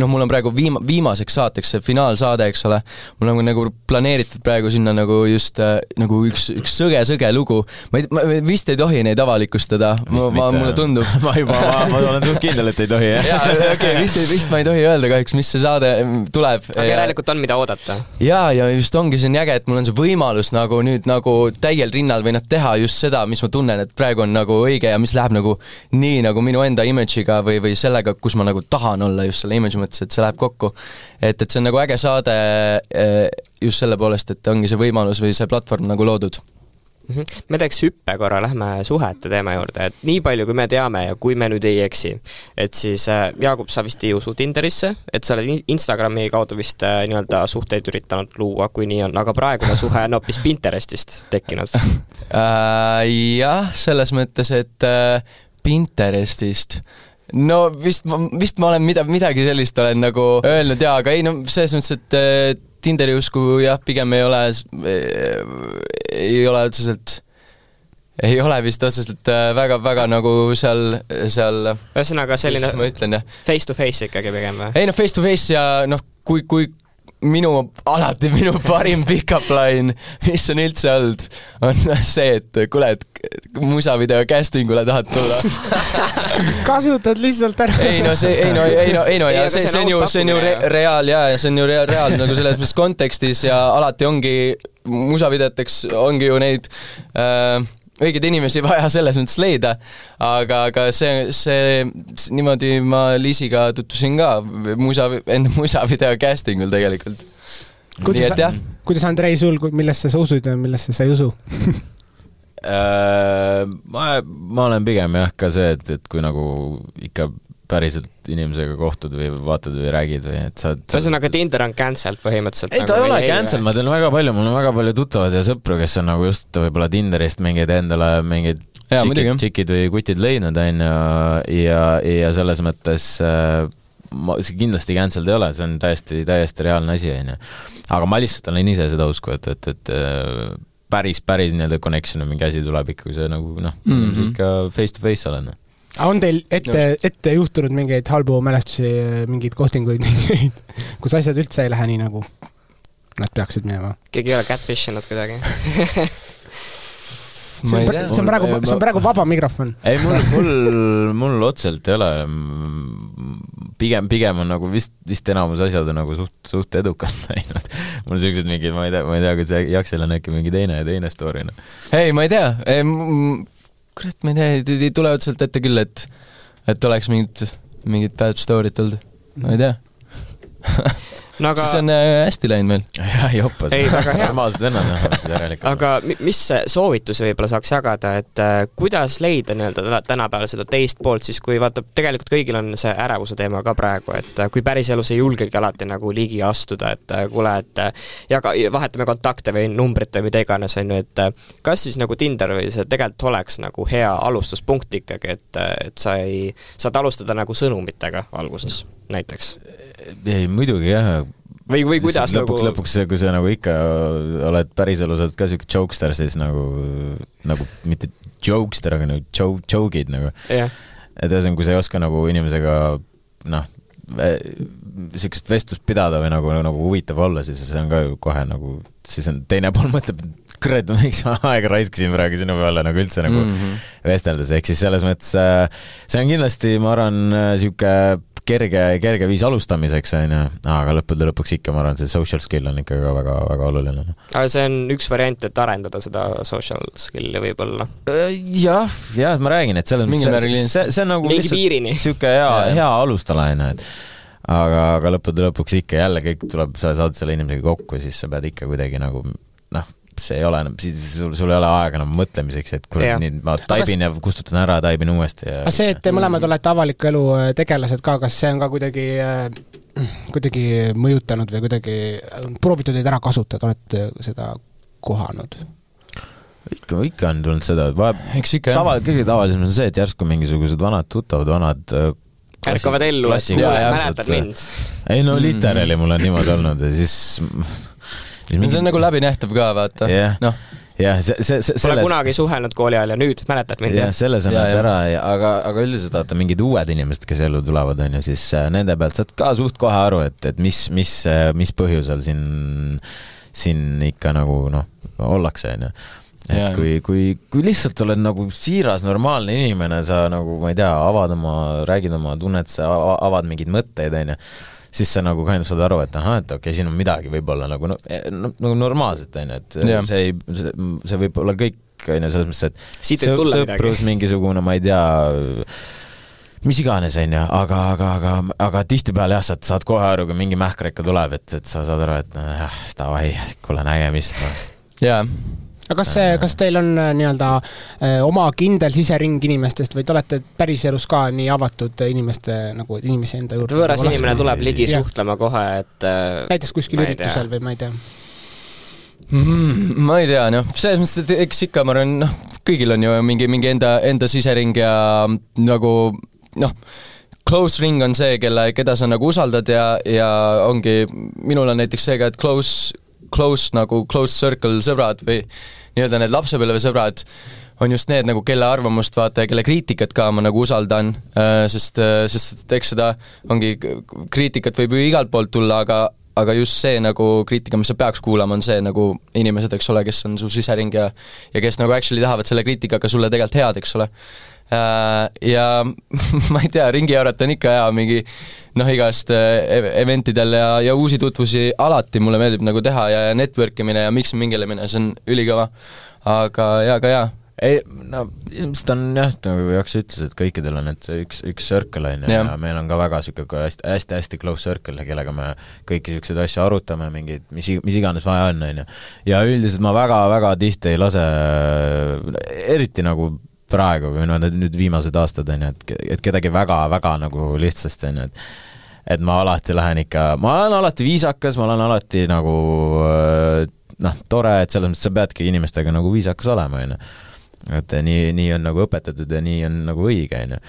noh, mul on praegu viima-, viimaseks saateks see finaalsaade, eks ole, mul on nagu planeeritud praegu sinna nagu just äh, nagu üks, üks sõge-sõge lugu. ma ei, ma vist ei tohi neid avalikustada, ma, ma, mulle tundub. ma juba, ma, ma olen suht kindel, et ei tohi, jah. jaa, okei okay,, vist, vist ma ei tohi öelda kahjuks, mis see saade mm, tuleb. aga järelikult on, mida oodata. jaa, ja just ongi see on äge, et mul on see võimalus nagu nüüd nagu täiel rinnal või noh, teha just seda, mis ma tunnen, et praegu on nagu õige ja mis läheb nagu nii nagu minu enda image'iga või, või sellega, kus ma nagu tahan olla just selle image'i mõttes, et see läheb kokku. et, et see on nagu äge saade eh, just selle poolest, et ongi see võimalus või see platvorm nagu loodud. Mhm. me teeks hüppe korra, lähme suhete teema juurde, et nii palju, kui me teame ja kui me nüüd ei eksi, et siis äh, Jaagup, sa vist ei usu Tinderisse, et sa oled in- Instagrami kaudu vist äh, nii-öelda suhteid üritanud luua, kui nii on, aga praegune suhe on hoopis Pinterestist tekkinud. Äh, jah, selles mõttes, et Pinterestist no vist, vist ma olen mida, midagi sellist olen nagu öelnud jaa, aga ei no selles mõttes, et äh, Tinderi usku jah, pigem ei ole, ei ole otseselt, ei ole vist otseselt väga-väga nagu seal, seal ühesõnaga selline ma ütlen face to face ikkagi pigem või? ei noh, face to face ja noh, kui, kui minu, alati minu parim pick-up line, mis on üldse olnud, on see, et kuule, et musavideo casting ule tahad tulla. kasutad lihtsalt ära. ei no see, ei no, ei no, ei no ja see, see on see on ju, see on ju re reaal ja, ja see on ju rea- reaal nagu selles mõttes kontekstis ja alati ongi musavideoteks ongi ju neid äh, õigeid inimesi vaja selles mõttes leida, aga, aga see, see, niimoodi ma Liisiga tutvusin ka musa, enda musavideo casting ul tegelikult. nii kuidas et jah, kuidas Andrei sul, millesse sa usud ja millesse sa ei usu? Äh, ma, ma olen pigem jah ka see, et, et kui nagu ikka päriselt inimesega kohtud või vaatad või räägid või et sa, ühesõnaga Tinder on cancelled põhimõtteliselt. ei, ta ei ole cancel, ma tean väga palju, mul on väga palju tuttavad ja sõpru, kes on nagu just võib-olla Tinderist mingeid endale mingeid tšikid, või kutid leidnud, on ju, ja, ja selles mõttes äh, ma, see kindlasti cancelled ei ole, see on täiesti, täiesti reaalne asi, on ju. aga ma lihtsalt olen ise seda usku, et, et, et äh, päris, päris nii-öelda connection või mingi asi tuleb ikka, kui sa nagu noh mm. -hmm., ikka face to face oled. On teil ette, ette juhtunud mingeid halbu mälestusi, mingeid kohtinguid, mingeid, kus asjad üldse ei lähe nii, nagu nad peaksid minema? keegi ei ole catfish inud kuidagi? see on, see on praegu, see on praegu vaba mikrofon. ei, mul, mul, mul otseselt ei ole. pigem, pigem on nagu vist, vist enamus asjad on nagu suht, suht edukalt läinud. mul siuksed mingid, ma ei tea, ma ei tea, kas Jaksil on äkki mingi teine, teine story, noh. ei, ma ei tea, kurat, ma ei tea, ei tule otseselt ette küll, et et oleks mingit, mingit bad story't olnud, ma ei tea. no aga siis on äh, hästi läinud meil. jah, jopas. Ei, väga hea. normaalsed vennad on siis järelikult. aga mi- mis soovitusi võib-olla saaks jagada, et äh, kuidas leida nii-öelda täna- tänapäeval seda teist poolt siis, kui vaata, tegelikult kõigil on see ärevuse teema ka praegu, et äh, kui päriselus ei julgegi alati nagu ligi astuda, et äh, kuule, et äh, jaga, vahetame kontakte või numbrit või mida iganes, on ju, et äh, kas siis nagu Tinder või see tegelikult oleks nagu hea alustuspunkt ikkagi, et, et sa ei, saad alustada nagu sõnumitega alguses näiteks? ei, muidugi jah. või, või kuidas lõpuks, nagu lõpuks, kui sa nagu ikka oled päriselus oled ka siuke jokester, siis nagu, nagu mitte jokester, aga nagu joke, joke'id nagu. jah, et ühesõnaga, kui sa ei oska nagu inimesega noh, siukest vestlust pidada või nagu, nagu huvitav olla, siis see on ka ju kohe nagu, siis on teine pool mõtleb, et kurat, miks ma aega raiskasin praegu sinu peale nagu üldse nagu mm. -hmm. vesteldes, ehk siis selles mõttes äh, see on kindlasti, ma arvan, sihuke kerge, kerge viis alustamiseks, on ju, aga lõppude lõpuks ikka ma arvan, see social skill on ikka ka väga, väga oluline. aga see on üks variant, et arendada seda social skill'i võib-olla. jah, jah, ma räägin, et selles mõttes see, see, see on nagu mingi piirini. sihuke hea hea alustala, on ju, et aga, aga lõppude lõpuks ikka jälle kõik tuleb, sa saad selle inimesega kokku, siis sa pead ikka kuidagi nagu noh, see ei ole enam, siis sul, sul ei ole aega enam mõtlemiseks, et kurat, nüüd ma taibin ja kustutan ära, taibin uuesti ja aga see, et te mõlemad olete avaliku elu äh, tegelased ka, kas see on ka kuidagi, kuidagi mõjutanud või kuidagi proovitud teid ära kasutada, olete seda kohanud? ikka, ikka on tulnud seda, et vahepeal tava, kõige tavalisem on see, et järsku mingisugused vanad tuttavad, vanad äh, ärkavad ellu, et kuule mäletad mind? ei no Mm. literaali mul on niimoodi olnud ja siis see on nagu läbinähtav ka, vaata. Jah. noh, jah, see, see, see Pole selles kunagi suhelnud kooli ajal ja nüüd mäletad mind, jah, selle sa näed ära ja aga, aga üldiselt vaata mingid uued inimesed, kes ellu tulevad, on ju, siis äh, nende pealt saad ka suht kohe aru, et, et mis, mis, mis põhjusel siin, siin ikka nagu noh, ollakse, on ju. Et Jaa. kui, kui, kui lihtsalt oled nagu siiras normaalne inimene, sa nagu, ma ei tea, avad oma, räägid oma tunnet, sa ava- avad mingeid mõtteid, on ju, siis sa nagu kind of saad aru, et ahah, et okei okay,, siin on midagi võib-olla nagu no, no, nagu normaalset, on ju, et Jah. see ei, see, see võib olla kõik, on ju, selles mõttes, et siit midagi. sõprus, mingisugune, ma ei tea, mis iganes, on ju, aga, aga, aga, aga tihtipeale jah, sa saad kohe aru, kui mingi mähkar ikka tuleb, et, et sa saad aru, et nojah, davai, kuule nägemist no.. jaa. Aga kas see, kas teil on äh, nii-öelda äh, oma kindel sisering inimestest või te olete päriselus ka nii avatud inimeste nagu inimese enda juurde? võõras inimene tuleb ligi Jah. suhtlema kohe, et äh, näiteks kuskil üritusel või ma ei tea. Mm, ma ei tea, noh, selles mõttes, et eks ikka, ma arvan, noh, kõigil on ju mingi, mingi enda, enda sisering ja nagu noh, close ring on see, kelle, keda sa nagu usaldad ja, ja ongi, minul on näiteks see ka, et close, close nagu close circle sõbrad või nii-öelda need lapsepõlvesõbrad on just need nagu, kelle arvamust vaata ja kelle kriitikat ka ma nagu usaldan, sest, sest eks seda ongi, kriitikat võib ju igalt poolt tulla, aga aga just see nagu kriitika, mis sa peaks kuulama, on see nagu inimesed, eks ole, kes on su sisering ja ja kes nagu actually tahavad selle kriitikaga sulle tegelikult head, eks ole. Ja ma ei tea, ringi haarata on ikka hea mingi noh, igast äh, event idel ja, ja uusi tutvusi alati mulle meeldib nagu teha ja, ja network imine ja mix mingile see on ülikõva. aga jaa, aga jaa, ei, no ilmselt on jah, nagu Jaks ütles, et kõikidel on need see üks, üks circle on ju, ja meil on ka väga niisugune hästi, hästi, hästi close circle, kellega me kõiki niisuguseid asju arutame, mingeid, mis, mis iganes vaja on, on ju. ja üldiselt ma väga-väga tihti ei lase, eriti nagu praegu või no need nüüd viimased aastad on ju, et, et kedagi väga-väga nagu lihtsasti on ju, et et ma alati lähen ikka, ma olen alati viisakas, ma olen alati nagu äh, noh, tore, et selles mõttes sa peadki inimestega nagu viisakas olema, on ju. et nii, nii on nagu õpetatud ja nii on nagu õige, on ju.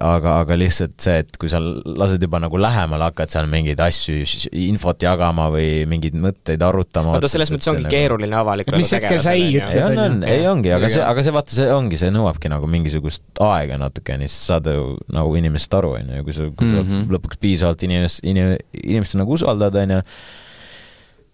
aga, aga lihtsalt see, et kui sa lased juba nagu lähemale, hakkad seal mingeid asju, infot jagama või mingeid mõtteid arutama. vaata, selles mõttes ongi keeruline avaliku Et mis hetkel sa ei ütle. ei on, on, ei ongi, aga see, Aga- see vaata, see ongi, see nõuabki nagu mingisugust aega natukene, siis saada ju nagu inimesest aru, on ju, kui sa, kui sa mm. -hmm. lõpuks piisavalt inimest, inim-, inimest nagu usaldad, on ju,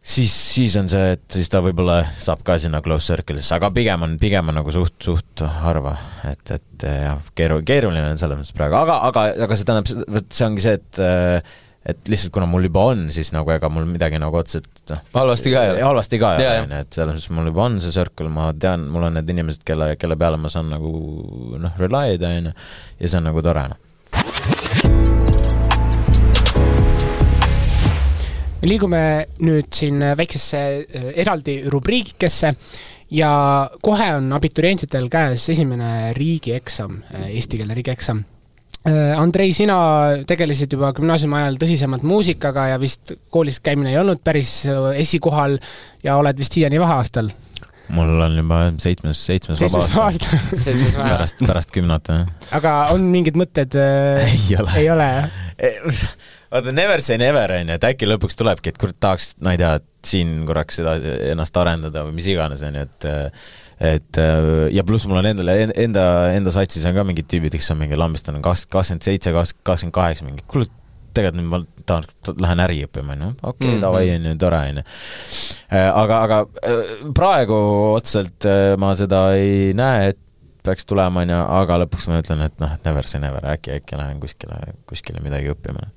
siis, siis on see, et siis ta võib-olla saab ka sinna close circle'isse, aga pigem on, pigem on nagu suht, suht harva, et, et jah, keeru-, keeruline on selles mõttes praegu, aga, aga, aga see tähendab, vot see ongi see, et et lihtsalt kuna mul juba on, siis nagu ega mul midagi nagu otseselt noh, halvasti ka ei ole. halvasti ka ei ole, on ju, et selles mõttes mul juba on see circle, ma tean, mul on need inimesed, kelle, kelle peale ma saan nagu noh, rely ida, on ju, ja see on nagu tore, noh. Liigume nüüd siin väiksesse äh, eraldi rubriigikesse ja kohe on abiturientidel käes esimene riigieksam, eesti keele riigieksam. Andrei, sina tegelesid juba gümnaasiumi ajal tõsisemalt muusikaga ja vist koolis käimine ei olnud päris äh, esikohal ja oled vist siiani vaheaastal. mul on juba seitsmes, seitsmes vaba aasta aasta. pärast, pärast kümnat, jah. aga on mingid mõtted? ei ole. ei ole jah? vaata, never say never, on ju, et äkki lõpuks tulebki, et kurat, tahaks, ma ei tea, siin korraks edasi ennast arendada või mis iganes, on ju, et et ja pluss mul on endal, enda, enda satsis on ka mingid tüübid, kes on mingi lambist on kakskümmend, seitse, kakskümmend kaheksa, mingi kuule, tegelikult nüüd ma tahan, lähen äri õppima, on ju, okei okay,, davai, on ju, tore, on ju. aga, aga äh, praegu otseselt äh, ma seda ei näe, et peaks tulema, on ju, aga lõpuks ma ütlen, et noh, et never say never, äkki, äkki lähen kuskile, kuskile midagi õppima.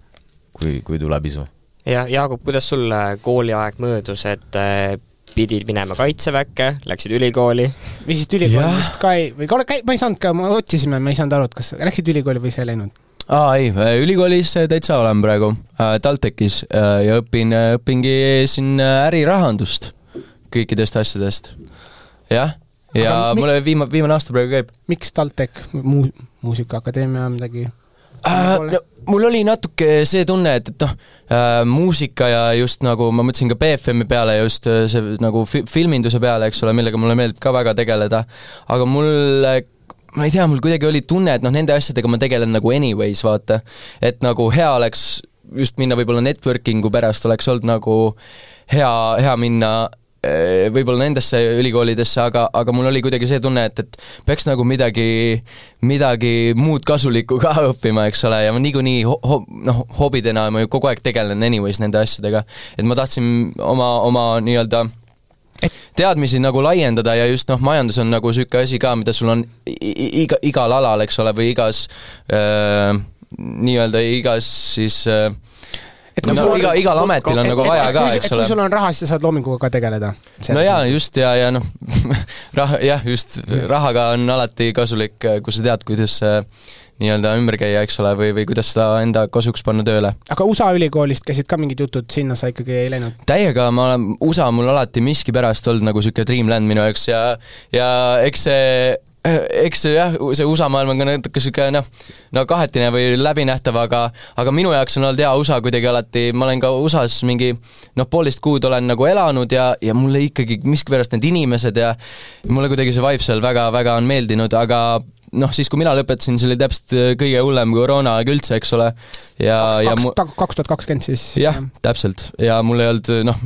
kui, kui tuleb isu. ja Jaagup, kuidas sul äh, kooliaeg möödus, et äh, pidid minema kaitseväkke, läksid ülikooli, viisid ülikooli Jah. vist ka ei, või kuule, ma ei saanud ka, me otsisime, me ei saanud aru, et kas läksid ülikooli või sa ei läinud? aa ei, ülikoolis täitsa olen praegu äh,, TalTechis äh, ja õpin, õpingi siin äh, ärirahandust kõikidest asjadest. jah, ja Aga mul viima-, viimane aasta praegu käib miks TalTech muu-, Muusikaakadeemia midagi? äh,. No, mul oli natuke see tunne, et, et noh äh,, muusika ja just nagu ma mõtlesin ka BFM-i peale just äh, see nagu fi-, filminduse peale, eks ole, millega mulle meeldib ka väga tegeleda, aga mul ma ei tea, mul kuidagi oli tunne, et noh, nende asjadega ma tegelen nagu anyways, vaata. et nagu hea oleks just minna võib-olla networking'u pärast oleks olnud nagu hea, hea minna võib-olla nendesse ülikoolidesse, aga, aga mul oli kuidagi see tunne, et, et peaks nagu midagi, midagi muud kasulikku ka õppima, eks ole, ja ma niikuinii ho- ho- noh, hobidena ma ju kogu aeg tegelen anyways nende asjadega, et ma tahtsin oma, oma nii-öelda teadmisi nagu laiendada ja just noh, majandus on nagu niisugune asi ka, mida sul on iga, igal alal, eks ole, või igas äh, nii-öelda igas siis äh, et no, iga, igal ametil on nagu vaja ka, eks et kui ole sul on raha, siis sa saad loominguga ka tegeleda. no jaa, just ja, ja noh, raha, jah, just rahaga on alati kasulik, kui sa tead, kuidas nii-öelda ümber käia, eks ole, või, või kuidas seda enda kasuks panna tööle. aga USA ülikoolist käisid ka mingid jutud, sinna sa ikkagi ei läinud? täiega ma olen, USA mul alati miskipärast olnud nagu niisugune dreamland minu jaoks ja, ja eks see eks see jah, see USA maailm on ka natuke niisugune noh, no kahetine või läbinähtav, aga aga minu jaoks on olnud hea USA kuidagi alati, ma olen ka USA-s mingi noh, poolteist kuud olen nagu elanud ja, ja mulle ikkagi miskipärast need inimesed ja mulle kuidagi see vibe seal väga-väga on meeldinud, aga noh, siis kui mina lõpetasin, see oli täpselt äh, kõige hullem koroonaaeg üldse, eks ole, ja, ja mu- kaks tuhat kakskümmend siis? jah, täpselt. Ja mul ei olnud noh,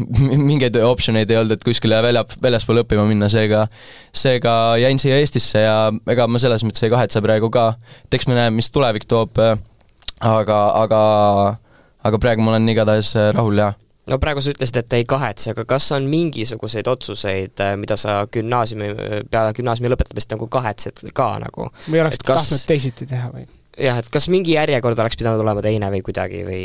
mingeid optsioneid ei olnud, et kuskile välja, väljaspool õppima minna, seega seega jäin siia Eestisse ja ega ma selles mõttes ei kahetse praegu ka, et eks me näeme, mis tulevik toob, aga, aga aga praegu ma olen igatahes rahul ja no praegu sa ütlesid, et ei kahetse, aga kas on mingisuguseid otsuseid, mida sa gümnaasiumi, peale gümnaasiumi lõpetamist nagu kahetsed ka nagu? või oleks Et kas- tahtnud teisiti teha või? jah, et kas mingi järjekord oleks pidanud olema teine või kuidagi või?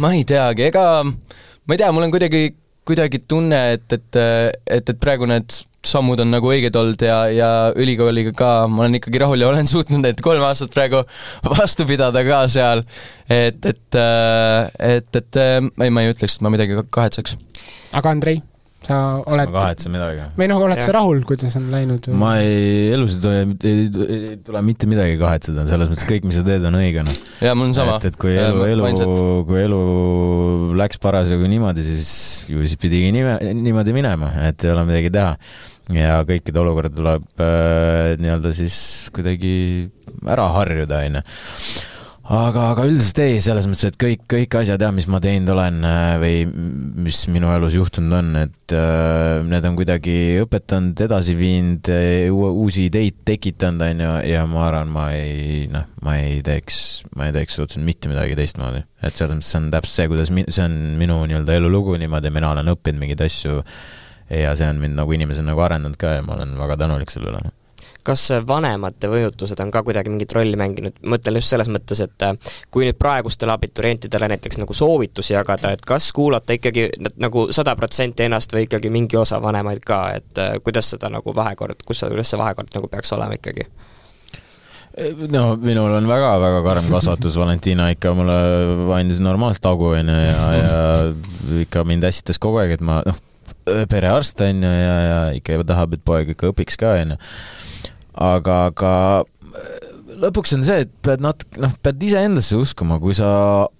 ma ei teagi, ega ma ei tea, mul on kuidagi, kuidagi tunne, et, et, et, et praegu need sammud on nagu õiged olnud ja, ja ülikooliga ka ma olen ikkagi rahul ja olen suutnud need kolm aastat praegu vastu pidada ka seal. et, et, et, et ei, ma ei ütleks, et ma midagi kahetseks. aga Andrei, sa ma oled, kahetsen midagi. või noh, oled Jah. sa rahul, kuidas on läinud? ma ei, elus ei tule, ei, ei tule mitte midagi kahetseda, selles mõttes kõik, mis sa teed, on õige, noh. ja mul on sama. et, et kui elu, elu, kui elu läks parasjagu niimoodi, siis ju siis pidigi nime, niimoodi minema, et ei ole midagi teha. Ja kõikide olukorda tuleb äh, nii-öelda siis kuidagi ära harjuda, onju aga, aga üldiselt ei, selles mõttes, et kõik, kõik asjad jah, mis ma teinud olen äh, või mis minu elus juhtunud on, et äh, need on kuidagi õpetanud, edasi viinud, uusi ideid tekitanud, on ju, ja ma arvan, ma ei, noh, ma ei teeks, ma ei teeks absoluutselt mitte midagi teistmoodi. et selles mõttes see on täpselt see, kuidas see on minu nii-öelda elulugu niimoodi, mina olen õppinud mingeid asju ja see on mind nagu inimesena nagu arendanud ka ja ma olen väga tänulik selle üle kas vanemate mõjutused on ka kuidagi mingit rolli mänginud, mõtlen just selles mõttes, et äh, kui nüüd praegustele abiturientidele näiteks nagu soovitusi jagada, et kas kuulata ikkagi nagu sada protsenti ennast või ikkagi mingi osa vanemaid ka, et äh, kuidas seda nagu vahekord, kus kuidas see vahekord nagu peaks olema ikkagi? no minul on väga-väga karm kasvatus, Valentina ikka mulle andis normaalset hagu, onju, ja, ja ikka mind ässitas kogu aeg, et ma noh, perearst on ju ja, ja ikka tahab, et poeg ikka õpiks ka, onju. Aga, aga lõpuks on see, et pead natuke, noh, pead iseendasse uskuma, kui sa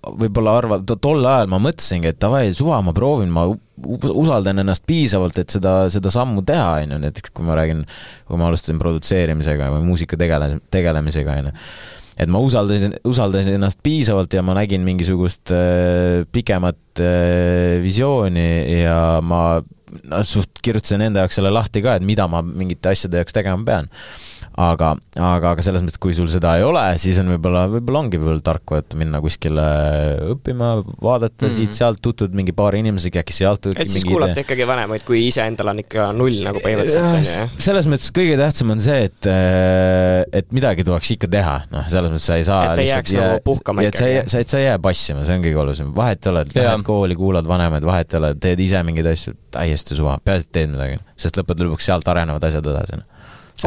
võib-olla arvad, tol ajal ma mõtlesingi, et davai, suva, ma proovin, ma usaldan ennast piisavalt, et seda, seda sammu teha, on ju, näiteks kui ma räägin, kui ma alustasin produtseerimisega või muusika tegele-, tegelemisega, on ju et ma usaldasin, usaldasin ennast piisavalt ja ma nägin mingisugust äh, pikemat äh, visiooni ja ma noh, suht kirjutasin enda jaoks selle lahti ka, et mida ma mingite asjade jaoks tegema pean aga, aga, aga selles mõttes, kui sul seda ei ole, siis on võib-olla, võib-olla ongi võib-olla tark vaata minna kuskile õppima, vaadata mm -hmm. siit-sealt, tutvud mingi paari inimesega, äkki sealt et siis kuulata idee. ikkagi vanemaid, kui iseendal on ikka null nagu põhimõtteliselt, on ju, jah? selles mõttes kõige tähtsam on see, et, äh, et midagi tuleks ikka teha, noh, selles mõttes sa ei saa et ei jääks jää, nagu puhkama ikkagi. et sa ei, sa ei jää passima, see on kõige olulisem, vahet ei ole, et lähed kooli, kuulad vanemaid, vahet ei ole, teed ise mingeid asju, täiesti suva, peaasi, et teed midagi, sest lõppude lõpuks sealt arenevad asjad edasi noh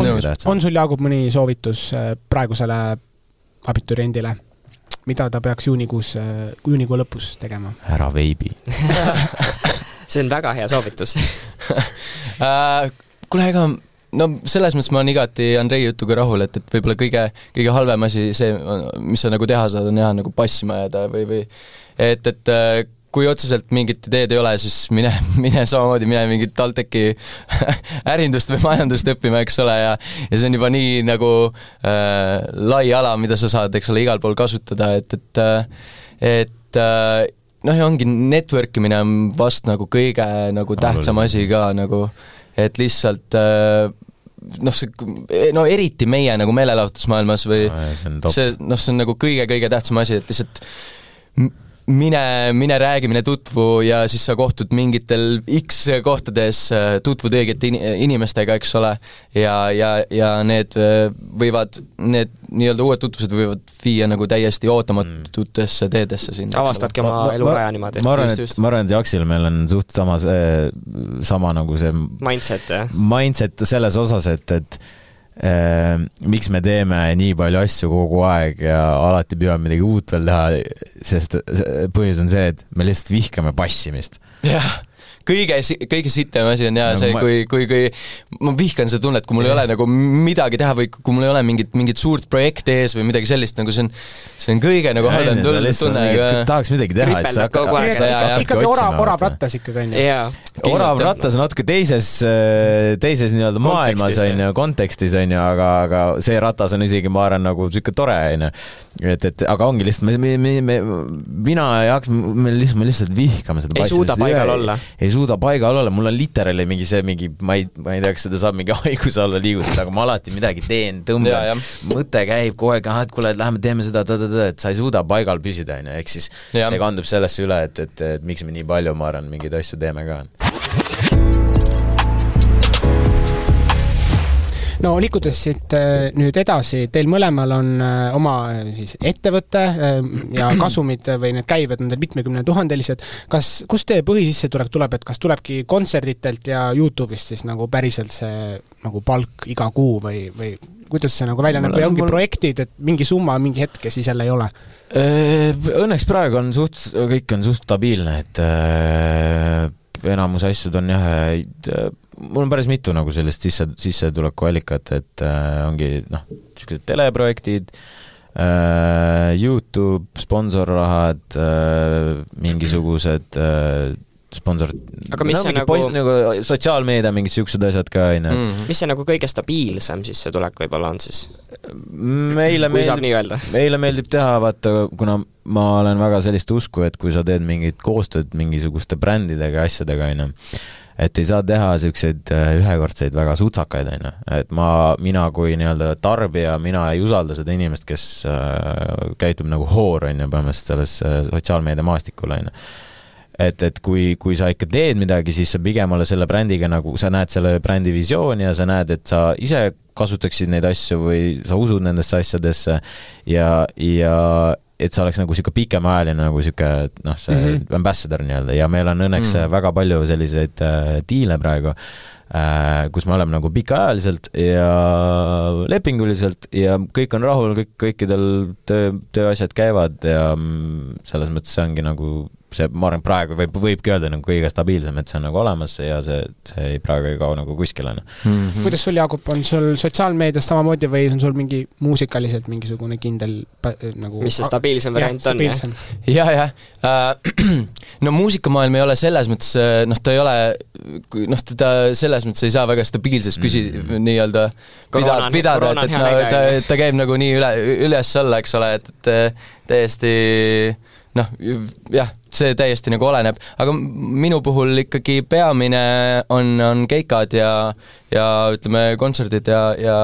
on, on sul, Jaagup, mõni soovitus äh, praegusele abituriendile, mida ta peaks juunikuus, äh, juunikuu lõpus tegema? ära veibi. See on väga hea soovitus. Äh, kuule, ega no selles mõttes ma olen igati Andrei jutuga rahul, et, et võib-olla kõige, kõige halvem asi, see, mis sa nagu teha saad, on jah, nagu passima jääda või, või et, et kui otseselt mingit ideed ei ole, siis mine, mine samamoodi, mine mingit TalTechi ärindust või majandust õppima, eks ole, ja ja see on juba nii nagu äh, lai ala, mida sa saad, eks ole, igal pool kasutada, et, et äh, et äh, noh, ja ongi network imine on vast nagu kõige nagu tähtsam asi ka nagu, et lihtsalt äh, noh, see, no eriti meie nagu meelelahutusmaailmas või no, see, noh, see on nagu kõige-kõige tähtsam asi, et lihtsalt mine, mine räägi, mine tutvu ja siis sa kohtud mingitel X kohtades, äh, tutvud õigete inimestega, eks ole, ja, ja, ja need äh, võivad, need nii-öelda uued tutvused võivad viia nagu täiesti ootamatutesse teedesse sind. avastadki oma eluraja niimoodi. ma arvan, et, ma arvan, et Jaksil meil on suht sama see, sama nagu see mindset, jah? Mindset selles osas, et, et miks me teeme nii palju asju kogu aeg ja alati püüame midagi uut veel teha, sest põhjus on see, et me lihtsalt vihkame passimist. jah kõige, kõige sitem asi on jaa no, see, kui, kui, kui ma vihkan seda tunnet, kui mul yeah. ei ole nagu midagi teha või kui mul ei ole mingit, mingit suurt projekti ees või midagi sellist, nagu see on, see on kõige nagu halvem tunne. tahaks midagi teha, siis sa hakkad ikkagi orav, orav rattas ikkagi, on ju. orav rattas on natuke teises, teises nii-öelda maailmas, on ju, kontekstis, on ju, aga, aga see ratas on isegi, ma arvan, nagu niisugune tore, on ju. et, et aga ongi lihtsalt, me, me, me, mina ja Aks, me lihtsalt, me lihtsalt vihkame seda ei suuda paigal olla. ei suuda paigal olla, mul on literaali mingi see mingi, ma ei, ma ei tea, kas seda saab mingi haiguse alla liigutada, aga ma alati midagi teen, tõmban, mõte käib kogu aeg, ahah, et kuule, lähme teeme seda, et sa ei suuda paigal püsida, onju, ehk siis ja. see kandub sellesse üle, et, et, et miks me nii palju, ma arvan, mingeid asju teeme ka no liikudes siit äh, nüüd edasi, teil mõlemal on äh, oma äh, siis ettevõte ja kasumid või need käibed on teil mitmekümnetuhandelised. kas, kust teie põhisissetulek tuleb, et kas tulebki kontserditelt ja Youtube'ist siis nagu päriselt see nagu palk iga kuu või, või kuidas see nagu välja näeb või ongi mul... projektid, et mingi summa mingi hetk ja siis jälle ei ole? Õnneks praegu on suht, kõik on suht stabiilne, et enamus asjad on jah, mul on päris mitu nagu sellist sisse, sissetulekuallikat, et äh, ongi noh, niisugused teleprojektid äh,, Youtube, sponsorrahad äh,, mingisugused äh, sponsor. Aga mis see nagu- poiss, nagu sotsiaalmeedia, mingid siuksed asjad ka, onju. mm.. mis see nagu kõige stabiilsem sissetulek võib-olla on siis, meile meeldib, meile meeldib teha, vaata, kuna ma olen väga sellist usku, et kui sa teed mingit koostööd mingisuguste brändidega ja asjadega, onju, et ei saa teha siukseid äh, ühekordseid väga sutsakaid, onju. et ma, mina kui nii-öelda tarbija, mina ei usalda seda inimest, kes äh, käitub nagu hoor, onju, põhimõtteliselt selles äh, sotsiaalmeedia maastikul, onju et, et kui, kui sa ikka teed midagi, siis sa pigem ole selle brändiga nagu, sa näed selle brändi visiooni ja sa näed, et sa ise kasutaksid neid asju või sa usud nendesse asjadesse ja, ja et see oleks nagu niisugune pikemaajaline nagu niisugune noh, see mm. -hmm. ambassador nii-öelda ja meil on õnneks mm. väga palju selliseid äh, diile praegu äh,, kus me oleme nagu pikaajaliselt ja lepinguliselt ja kõik on rahul, kõik, kõikidel töö, tööasjad käivad ja mm, selles mõttes see ongi nagu see, ma arvan, praegu võib, võibki öelda nagu kõige stabiilsem, et see on nagu olemas ja see, see ei, praegu ei kao nagu kuskile, noh. Mhm. kuidas sul, Jaagup, on sul sotsiaalmeedias samamoodi või on sul mingi muusikaliselt mingisugune kindel nagu mis see stabiilsem variant on, jah? ja, jah äh. no muusikamaailm ei ole selles mõttes, noh, ta ei ole, noh, teda selles mõttes ei saa väga stabiilses küsi- Mm. mm., nii-öelda Koroona pidada et, et no ta ta käib nagu nii üle, üles-alla, eks ole, et, et täiesti noh, jah, see täiesti nagu oleneb, aga minu puhul ikkagi peamine on, on keikad ja, ja ütleme, kontserdid ja, ja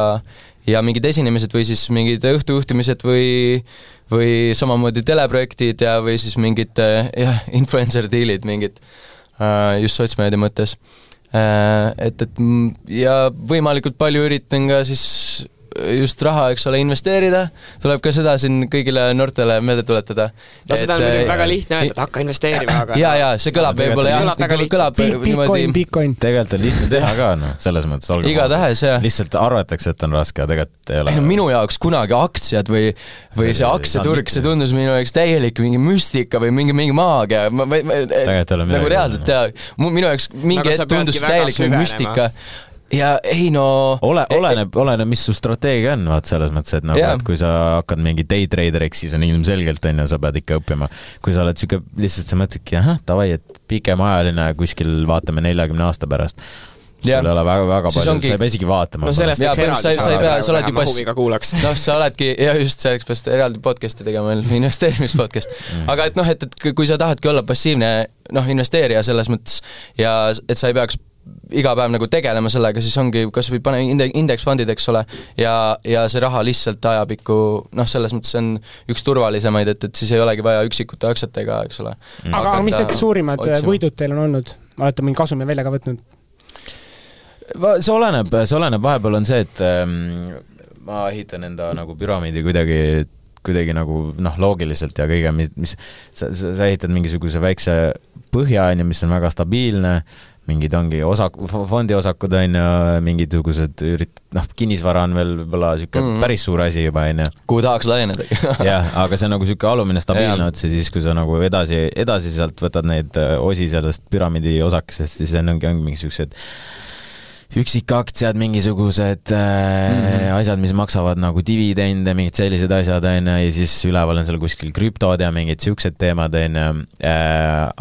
ja mingid esinemised või siis mingid õhtujuhtimised või või samamoodi teleprojektid ja, või siis mingid äh, jah, influencer deal'id mingid äh, just sotsmeedia mõttes. Et, et m- ja võimalikult palju üritan ka siis just raha, eks ole, investeerida, tuleb ka seda siin kõigile noortele meelde tuletada. no seda on muidugi väga lihtne öelda, et hakka investeerima, aga ja, ja see kõlab võib-olla jah kõlab niimoodi Bitcoin. tegelikult on lihtne teha ka, noh, selles mõttes olge igatahes jah. lihtsalt arvatakse, et on raske, aga tegelikult ei ole. minu jaoks kunagi aktsiad või, või See aktsiaturg, see tundus minu jaoks täielik mingi müstika või mingi, mingi maagia, ma, ma, nagu reaalselt jaa, minu jaoks mingi hetk tundus täielik müstika ja ei no ole, oleneb, oleneb, mis su strateegia on, vaat selles mõttes, et nagu yeah., et kui sa hakkad mingi day traderiks, siis on ilmselgelt onju, sa pead ikka õppima. kui sa oled siuke, lihtsalt sa mõtledki, ahah, davai, et pikemaajaline kuskil vaatame neljakümne aasta pärast. sul Jah. ei ole väga, väga Siis palju ongi-, sa ei pea isegi vaatama. no sellest Jaa, põhimõtteliselt sa ei pea- sa huviga kuulaks. noh, sa oledki ja just selleks peaks eraldi podcast'i tegema, investeerimispodcast mm.. aga et noh, et, et kui sa tahadki olla passiivne noh, investeerija selles mõttes ja et sa ei peaks iga päev nagu tegelema sellega, siis ongi kas või pane inde-, indeksfondid, eks ole, ja, ja see raha lihtsalt ajapikku noh, selles mõttes see on üks turvalisemaid, et, et siis ei olegi vaja üksikute aktsiatega, eks ole. aga aga mis need suurimad äh, võidud teil on olnud? olete mingi kasumi välja ka võtnud? see oleneb, see oleneb, vahepeal on see, et ähm, ma ehitan enda nagu püramiidi kuidagi kuidagi nagu noh, loogiliselt ja kõige, mis, mis sa, sa, sa ehitad mingisuguse väikse põhja, on ju, mis on väga stabiilne, mingid ongi osak-, fondiosakud on ju, mingisugused ürit-, noh, kinnisvara on veel võib-olla niisugune mm. -hmm. päris suur asi juba, on ju kuhu tahaks laieneda. jah, aga see on nagu niisugune alumine stabiilne ots ja siis, kui sa nagu edasi, edasi sealt võtad neid äh, osi sellest püramiidi osakesest, siis on, ongi, ongi mingisugused üksikaktsiad, mingisugused äh, mm. -hmm. asjad, mis maksavad nagu dividende, mingid sellised asjad, on ju, ja siis üleval on seal kuskil krüptod ja mingid siuksed teemad, on ju.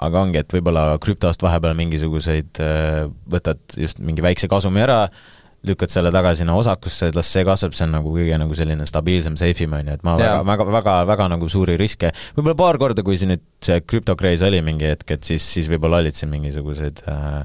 aga ongi, et võib-olla krüptost vahepeal mingisuguseid äh, võtad just mingi väikse kasumi ära, lükkad selle tagasi sinna osakusse, las see kasvab, see on nagu kõige nagu selline stabiilsem, safe im on ju, et ma Jaa. väga, väga, väga, väga nagu suuri riske, võib-olla paar korda, kui siin nüüd see krüptokreis oli mingi hetk, et siis, siis võib-olla olid siin mingisugused äh,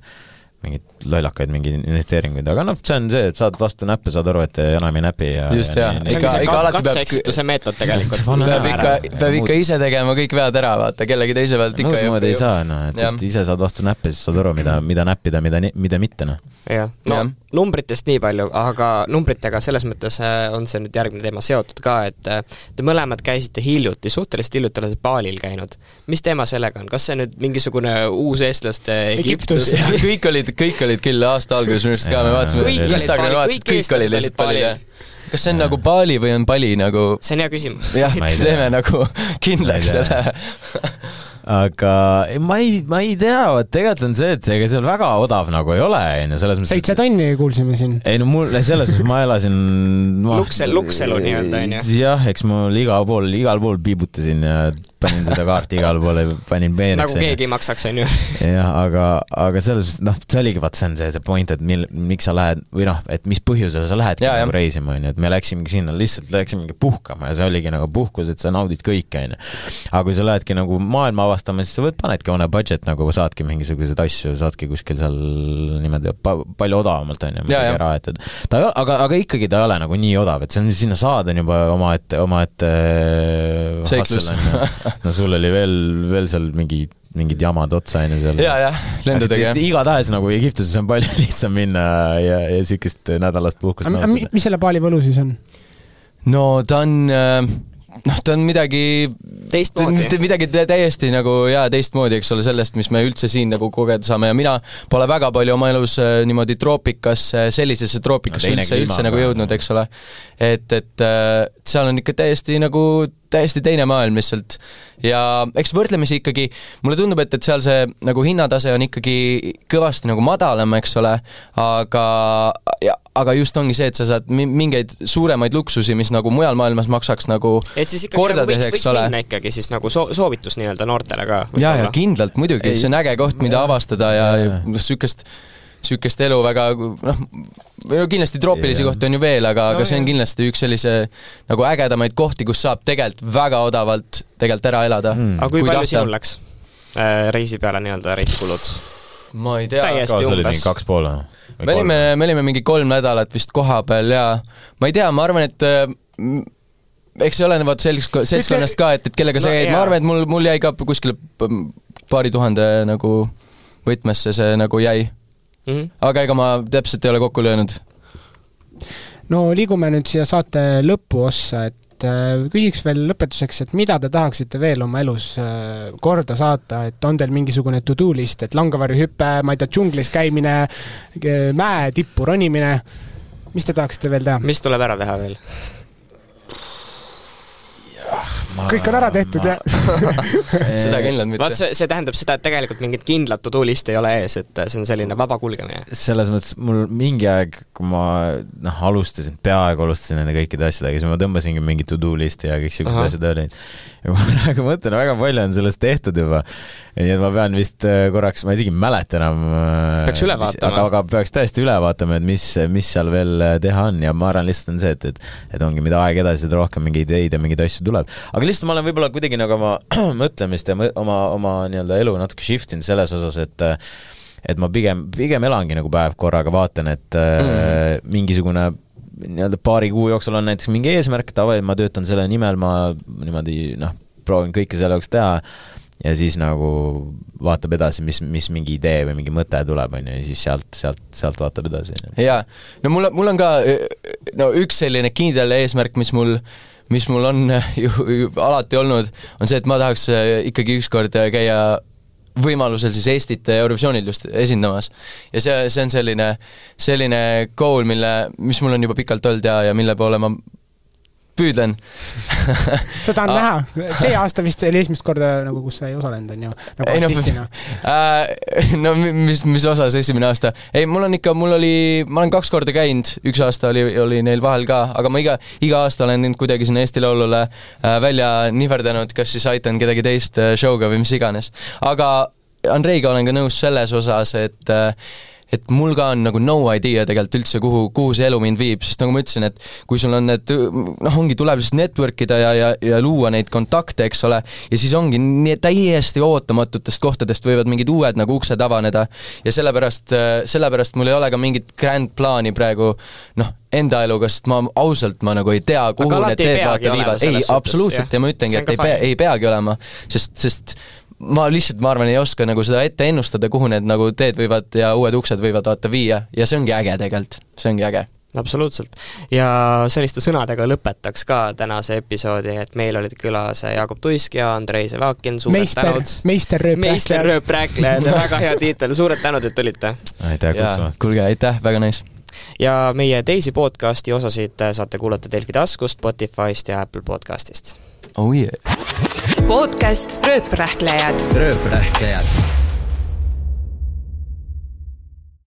mingeid lollakaid mingeid investeeringuid, aga noh, see on see, et saad vastu näppe, saad aru, et enam ei näpi ja Just, ja see Ikka- ikka alati peab- katse-eksituse meetod tegelikult. Peab ikka, peab ikka ise tegema kõik vead ära, vaata, kellegi teise pealt ikka muud moodi ei saa, noh, et ise saad vastu näppe, siis saad aru, mida, mida näppida, mida, mida mitte, noh. jah, no Jah. numbritest nii palju, aga numbritega selles mõttes äh, on see nüüd järgmine teema seotud ka, et äh, te mõlemad käisite hiljuti, suhteliselt hiljuti olete Balil käinud. mis teema sellega on, kas see nüüd mingisugune uus eestlaste Egiptus. Egiptus? kõik olid, kõik olid küll aasta alguses minu arust ka, me vaatasime Kõik olid Instagrami vaatasime, kõik olid lihtsalt Balil. jah. kas see on nagu Bali või on Bali nagu see on hea küsimus. jah, teeme nagu kindlaks selle. aga ma ei, ma ei tea, vot tegelikult on see, et ega seal väga odav nagu ei ole, on ju, selles mõttes seitse tonni kuulsime siin. ei no mul, selles suhtes ma elasin ma, Luksel- lukselu nii-öelda, on ju. jah, eks mul igal pool, igal pool piibutasin ja panin seda kaarti igale poole, panin peeneks. nagu keegi ei maksaks, on ju. jah, aga, aga selles suhtes, noh, see oligi, vaat see on see, see point, et mil-, miks sa lähed või noh, et mis põhjusel sa lähedki Jaa, nagu reisima, onju, et me läksimegi sinna, lihtsalt läksimegi puhkama ja see oligi nagu puhkus, et sa naudid kõike, onju. aga kui sa lähedki nagu maailma avastama, siis sa võd-, panedki on a budget nagu saadki mingisuguseid asju, saadki kuskil seal niimoodi pa, palju odavamalt, Jaa, jah. midagi ära aetud. ta ei ole, aga, aga ikkagi ta ei ole nagu nii odav, et see on, sinna saada on juba omaette, omaette Seiklus. no sul oli veel, veel seal mingi, mingid jamad otsa, onju seal. ja, jah, lendudega jah. igatahes nagu Egiptuses on palju lihtsam minna ja, ja siukest nädalast puhkust nautida. mis selle Bali võlu siis on? no ta on, noh, ta on midagi, teistmoodi. midagi tä- täiesti nagu jaa, teistmoodi, eks ole, sellest, mis me üldse siin nagu kogeda saame ja mina pole väga palju oma elus äh, niimoodi troopikasse, sellisesse troopikasse No üldse, üldse nagu jõudnud, eks ole. et, et äh, seal on ikka täiesti nagu, täiesti teine maailm lihtsalt. ja eks võrdlemisi ikkagi, mulle tundub, et, et seal see nagu hinnatase on ikkagi kõvasti nagu madalam, eks ole, aga, aga just ongi see, et sa saad mi- mingeid suuremaid luksusi, mis nagu mujal maailmas maksaks nagu et siis ikkagi nagu kordades, võiks, eks võiks ole minna ikkagi siis nagu soo-, soovitus nii-öelda noortele ka. ja, ja kindlalt muidugi, see on äge koht, mida jaa. avastada ja Jaa, ja jaa. noh, niisugust elu väga noh, no kindlasti troopilisi Jaa. kohti on ju veel, aga No aga see on kindlasti üks sellise nagu ägedamaid kohti, kus saab tegelikult väga odavalt tegelikult ära elada Mm. aga kui, Kui palju tahta. sinul läks äh, reisi peale nii-öelda reisikulud? ma ei tea, Täiesti umbes. mingi kaks pool või? me olime, me olime mingi kolm nädalat vist kohapeal ja ma ei tea, ma arvan, et äh, eks see oleneb vaata selts-, seltskonnast ka, et, et kellega sa No jaa. ma arvan, et mul, mul jäi ka kuskile p- paari tuhande nagu võtmesse see nagu jäi, Mhm. aga ega ma täpselt ei ole kokku löönud no liigume nüüd siia saate lõpuossa, et äh, küsiks veel lõpetuseks, et mida te tahaksite veel oma elus äh, korda saata, et on teil mingisugune to-do list, et langevarjuhüpe, ma ei tea, džunglis käimine, mäe tippu ronimine, mis te tahaksite veel teha? mis tuleb ära teha veel? Kõik on ära tehtud ja seda kindlalt vaat mitte. see, see tähendab seda, et tegelikult mingit kindlat to-do listi ei ole ees, et see on selline vaba kulgemine. selles mõttes mul mingi aeg, kui ma noh, alustasin, peaaegu alustasin nende kõikide asjadega, siis ma tõmbasingi mingi to-do listi ja kõik siuksed asjad olid. ja ma praegu mõtlen, väga palju on sellest tehtud juba. nii et ma pean vist äh, korraks, ma isegi ei mäleta enam. Peaks üle vaatama. aga, aga peaks tõesti üle vaatama, et mis, mis seal veel äh, teha on ja ma arvan, lihtsalt on see, et, et et ongi, mida aeg edasi, seda rohkem mingeid ideid ja mingeid asju tuleb. aga lihtsalt ma olen võib-olla kuidagi nagu oma mõtlemist ja oma, oma nii-öelda elu natuke shift inud selles osas, et äh, et ma pigem, pigem elangi nagu päev korraga, vaatan, et mm. mingisugune nii-öelda paari kuu jooksul on näiteks mingi eesmärk, davai, ma töötan selle nimel, ma niimoodi noh, proovin kõike selle jaoks teha ja siis nagu vaatab edasi, mis, mis mingi idee või mingi mõte tuleb, on ju, ja siis sealt, sealt, sealt vaatab edasi. jaa, no mul, mul on ka no üks selline kindel eesmärk, mis mul mis mul on ju, ju alati olnud, on see, et ma tahaks äh, ikkagi ükskord äh, käia võimalusel siis Eestit Eurovisioonil just esindamas. ja see, see on selline, selline goal, mille, mis mul on juba pikalt olnud ja, ja mille poole ma püüdlen seda on näha, see aasta vist oli esimest korda nagu, kus sa ei osalenud, on ju, nagu Ei, no, artistina. Äh, no mi- mis, mis osas esimene aasta? ei, mul on ikka, mul oli, ma olen kaks korda käinud, üks aasta oli, oli neil vahel ka, aga ma iga, iga aasta olen end kuidagi sinna Eesti Laulule äh, välja nihverdanud, kas siis aitan kedagi teist äh, show'ga või mis iganes. aga Andreiga olen ka nõus selles osas, et äh, et mul ka on nagu no idea tegelikult üldse, kuhu, kuhu see elu mind viib, sest nagu ma ütlesin, et kui sul on need noh, ongi, tuleb siis network ida ja, ja, ja luua neid kontakte, eks ole, ja siis ongi nii täiesti ootamatutest kohtadest võivad mingid uued nagu uksed avaneda. Ja sellepärast, sellepärast mul ei ole ka mingit grand plaani praegu noh, enda eluga, sest ma ausalt, ma nagu ei tea, kuhu need teed vaata viivad, ei absoluutselt ja ma ütlengi, et ei pea, ei peagi olema, sest, sest ma lihtsalt, ma arvan, ei oska nagu seda ette ennustada, kuhu need nagu teed võivad ja uued uksed võivad vaata viia. Ja see ongi äge tegelikult, see ongi äge. Absoluutselt. ja selliste sõnadega lõpetaks ka tänase episoodi, et meil olid külas Jaagup Tuisk ja Andrei Sevakin, suured meister tänud., meister Rööp meister rööprähklejad, väga hea tiitel, suured tänud, et tulite! aitäh kutsumast. kuulge, aitäh, väga nice. Ja meie teisi podcasti osasid saate kuulata Delfi taskust, Spotify'st ja Apple podcastist. Oh yeah podcast Rööprähklejad. Rööprähklejad